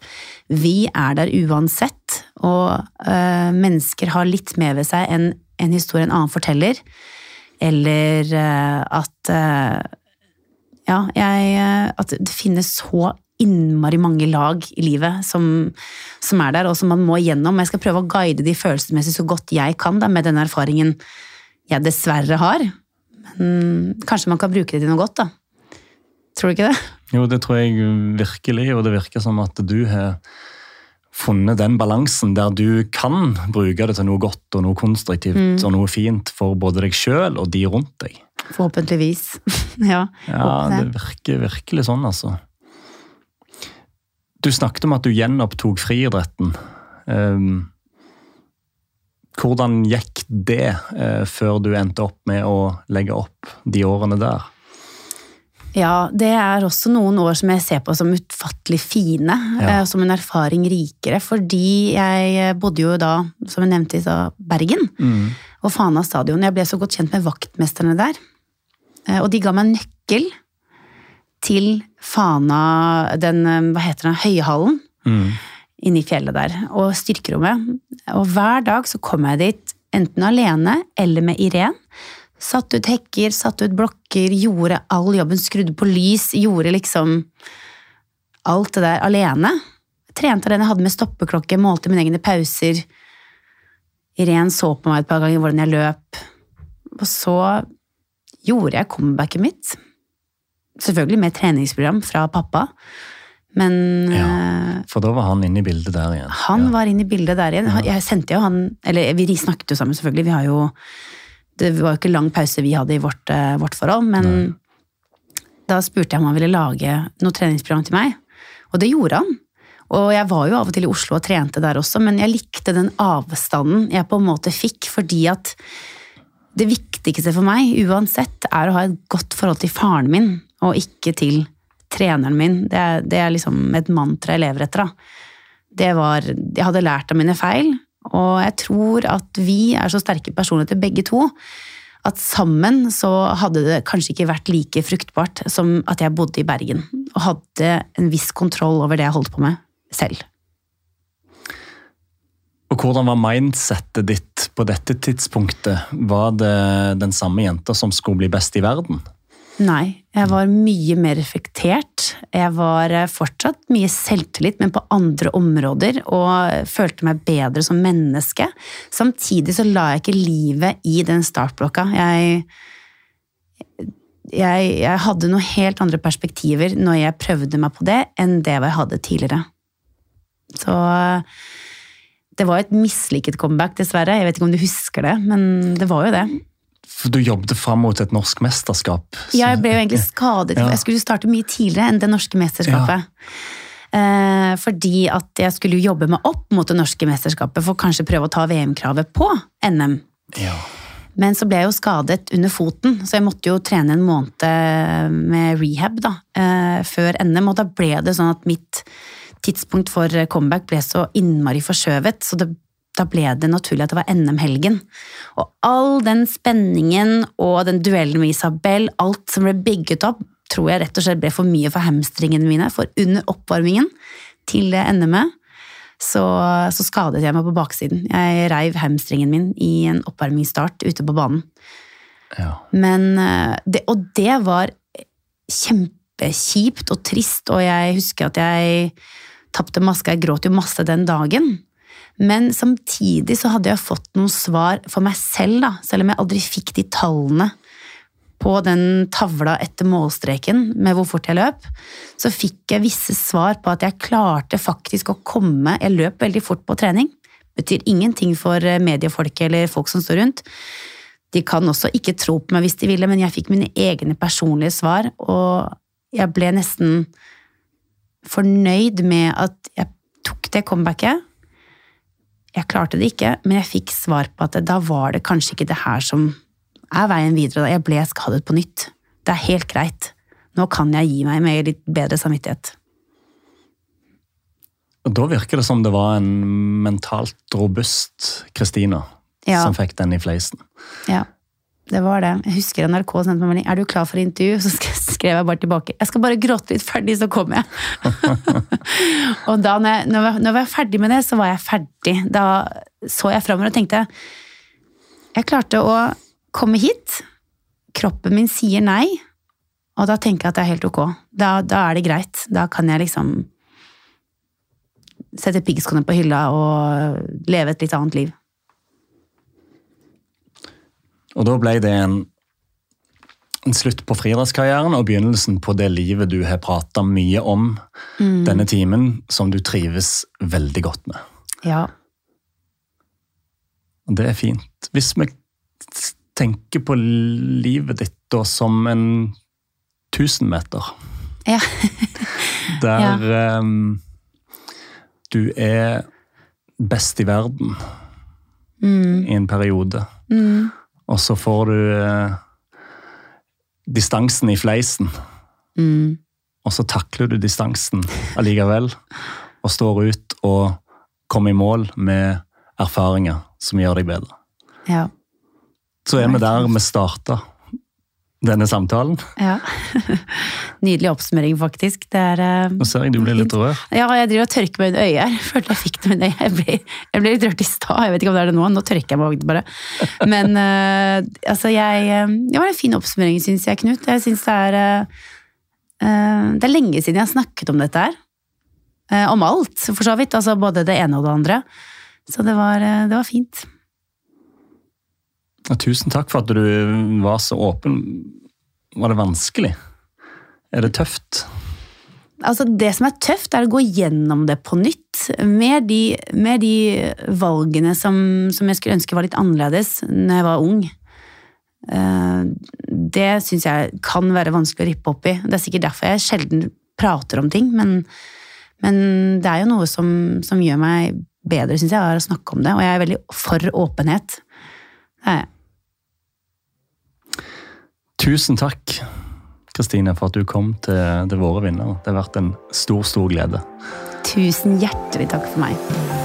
vi er der uansett, og øh, mennesker har litt mer ved seg enn en historie en annen forteller. Eller øh, at øh, Ja, jeg At det finnes så innmari mange lag i livet som, som er der, og som man må gjennom. Jeg skal prøve å guide de følelsesmessig så godt jeg kan, da, med den erfaringen jeg dessverre har. Men kanskje man kan bruke det til noe godt, da. Tror du ikke det? Jo, det tror jeg virkelig, og det virker som at du har funnet den balansen der du kan bruke det til noe godt og noe konstruktivt og noe fint for både deg sjøl og de rundt deg. Forhåpentligvis. ja. Ja, det virker virkelig sånn, altså. Du snakket om at du gjenopptok friidretten. Um, hvordan gikk det uh, før du endte opp med å legge opp de årene der? Ja, det er også noen år som jeg ser på som utfattelig fine, Ja. eh, som en erfaring rikere, fordi jeg bodde jo da, som jeg nevnte i stad, Bergen, og Fana stadion. Jeg ble så godt kjent med vaktmesterne der, eh, og de ga meg nøkkel til Fana, den, eh, hva heter den, Høyhallen, Mm. inne i fjellet der, og styrkerommet. Og hver dag så kom jeg dit, enten alene eller med Irén. Satt ut hekker, satt ut blokker, gjorde all jobben, skrudde på lys, gjorde liksom alt det der alene. Trente alene, hadde med stoppeklokke, målte mine egne pauser. Irén så på meg et par ganger hvordan jeg løp. Og så gjorde jeg comebacket mitt. Selvfølgelig med treningsprogram fra pappa, men Ja. eh, For da var han inne i bildet der igjen. han var inne i bildet der igjen. Jeg sendte jo han Eller vi snakket jo sammen, selvfølgelig. Vi har jo Det var jo ikke lang pause vi hadde i vårt, eh, vårt forhold, men da spurte jeg om han ville lage noe treningsprogram til meg. Og det gjorde han. Og jeg var jo av og til i Oslo og trente der også, men jeg likte den avstanden jeg på en måte fikk, fordi at det viktigste for meg, uansett, er å ha et godt forhold til faren min, og ikke til treneren min. Det er, det er liksom et mantra jeg lever etter, da. Det var Jeg hadde lært av mine feil, og jeg tror at vi er så sterke personligheter begge to, at sammen så hadde det kanskje ikke vært like fruktbart som at jeg bodde i Bergen, og hadde en viss kontroll over det jeg holdt på med selv. Og hvordan var mindsettet ditt på dette tidspunktet, var det den samme jenta som skulle bli best i verden? Nei, jeg var mye mer reflektert. Jeg var eh, fortsatt mye selvtillit, men på andre områder, og følte meg bedre som menneske. Samtidig så la jeg ikke livet i den startblokka. Jeg, jeg, jeg hadde noen helt andre perspektiver når jeg prøvde meg på det, enn det jeg hadde tidligere. Så det var et mislykket comeback, dessverre. Jeg vet ikke om du husker det, men det var jo det. For du jobbet fram mot et norsk mesterskap? Ja, jeg ble jo egentlig skadet. Ja. Jeg skulle starte mye tidligere enn det norske mesterskapet. Ja. Eh, fordi at jeg skulle jobbe meg opp mot det norske mesterskapet for kanskje prøve å ta VM-kravet på NM. Ja. Men så ble jeg jo skadet under foten, så jeg måtte jo trene en måned med rehab da, eh, før NM. Og da ble det sånn at mitt tidspunkt for comeback ble så innmari forskjøvet. Så det da ble det naturlig at det var NM-helgen. Og all den spenningen og den duellen med Isabel, alt som ble bygget opp, tror jeg rett og slett ble for mye for hamstringene mine. For under oppvarmingen til NM-et så, så, skadet jeg meg på baksiden. Jeg reiv hamstringen min i en oppvarmingsstart ute på banen. Ja. Men eh, det, Og det var kjempekjipt og trist, og jeg husker at jeg tapte maska. Jeg gråt jo masse den dagen. Men samtidig så hadde jeg fått noen svar for meg selv, da, selv om jeg aldri fikk de tallene på den tavla etter målstreken med hvor fort jeg løp, så fikk jeg visse svar på at jeg klarte faktisk å komme Jeg løp veldig fort på trening. Betyr ingenting for mediefolket eller folk som står rundt. De kan også ikke tro på meg hvis de ville, men jeg fikk mine egne personlige svar, og jeg ble nesten fornøyd med at jeg tok det comebacket jeg klarte det ikke, men jeg fikk svar på at da var det kanskje ikke det her som er veien videre. Jeg ble skadet på nytt. Det er helt greit. Nå kan jeg gi meg med litt bedre samvittighet. Og Da virker det som det var en mentalt robust Kristina ja. som fikk den i fleisen. Ja. Det var det. Jeg husker NRK sendte meg melding. Er du klar for intervju? Så skrev jeg bare tilbake. Jeg skal bare gråte litt ferdig, så kommer jeg. og da når jeg, når jeg, var ferdig med det, så var jeg ferdig. Da så jeg framover og tenkte Jeg klarte å komme hit. Kroppen min sier nei. Og da tenker jeg at det er helt ok. Da, da er det greit. Da kan jeg liksom sette piggskoene på hylla og leve et litt annet liv. Og da ble det en, en slutt på friidrettskarrieren og begynnelsen på det livet du har prata mye om mm. denne timen, som du trives veldig godt med. Ja. Og det er fint. Hvis vi tenker på livet ditt da som en tusenmeter ja. Der ja. Um, du er best i verden mm. i en periode. Mm. Og så får du eh, distansen i fleisen. Mm. Og så takler du distansen allikevel, og står ut og kommer i mål med erfaringer som gjør deg bedre. Ja. Så er vi der vi starta denne samtalen. Ja. Nydelig oppsummering, faktisk. Er, uh, Nå ser jeg du blir litt rød. Ja, jeg driver og tørker meg under øyet her. Følte jeg fikk det med øyet. Jeg ble, jeg ble litt rørt i stad, jeg vet ikke om det er det nå. Nå tørker jeg meg bare. Men uh, altså, jeg uh, Det var en fin oppsummering, syns jeg, Knut. Jeg syns det er Det er lenge siden jeg har snakket om dette her. om alt, for så vidt. Altså både det ene og det andre. Så det var, det var fint. Tusen takk for at du var så åpen. Var det vanskelig? Er det tøft? Altså Det som er tøft, er å gå gjennom det på nytt. Med de, med de valgene som, som, jeg skulle ønske var litt annerledes når jeg var ung. Eh, det syns jeg kan være vanskelig å rippe opp i. Det er sikkert derfor jeg sjelden prater om ting. Men, men det er jo noe som, som gjør meg bedre, syns jeg, å snakke om det. Og jeg er veldig for åpenhet. Det er jeg. Tusen takk, Kristine, for at du kom til, til våre vinnere. Det har vært en stor, stor glede. Tusen hjertelig takk for meg.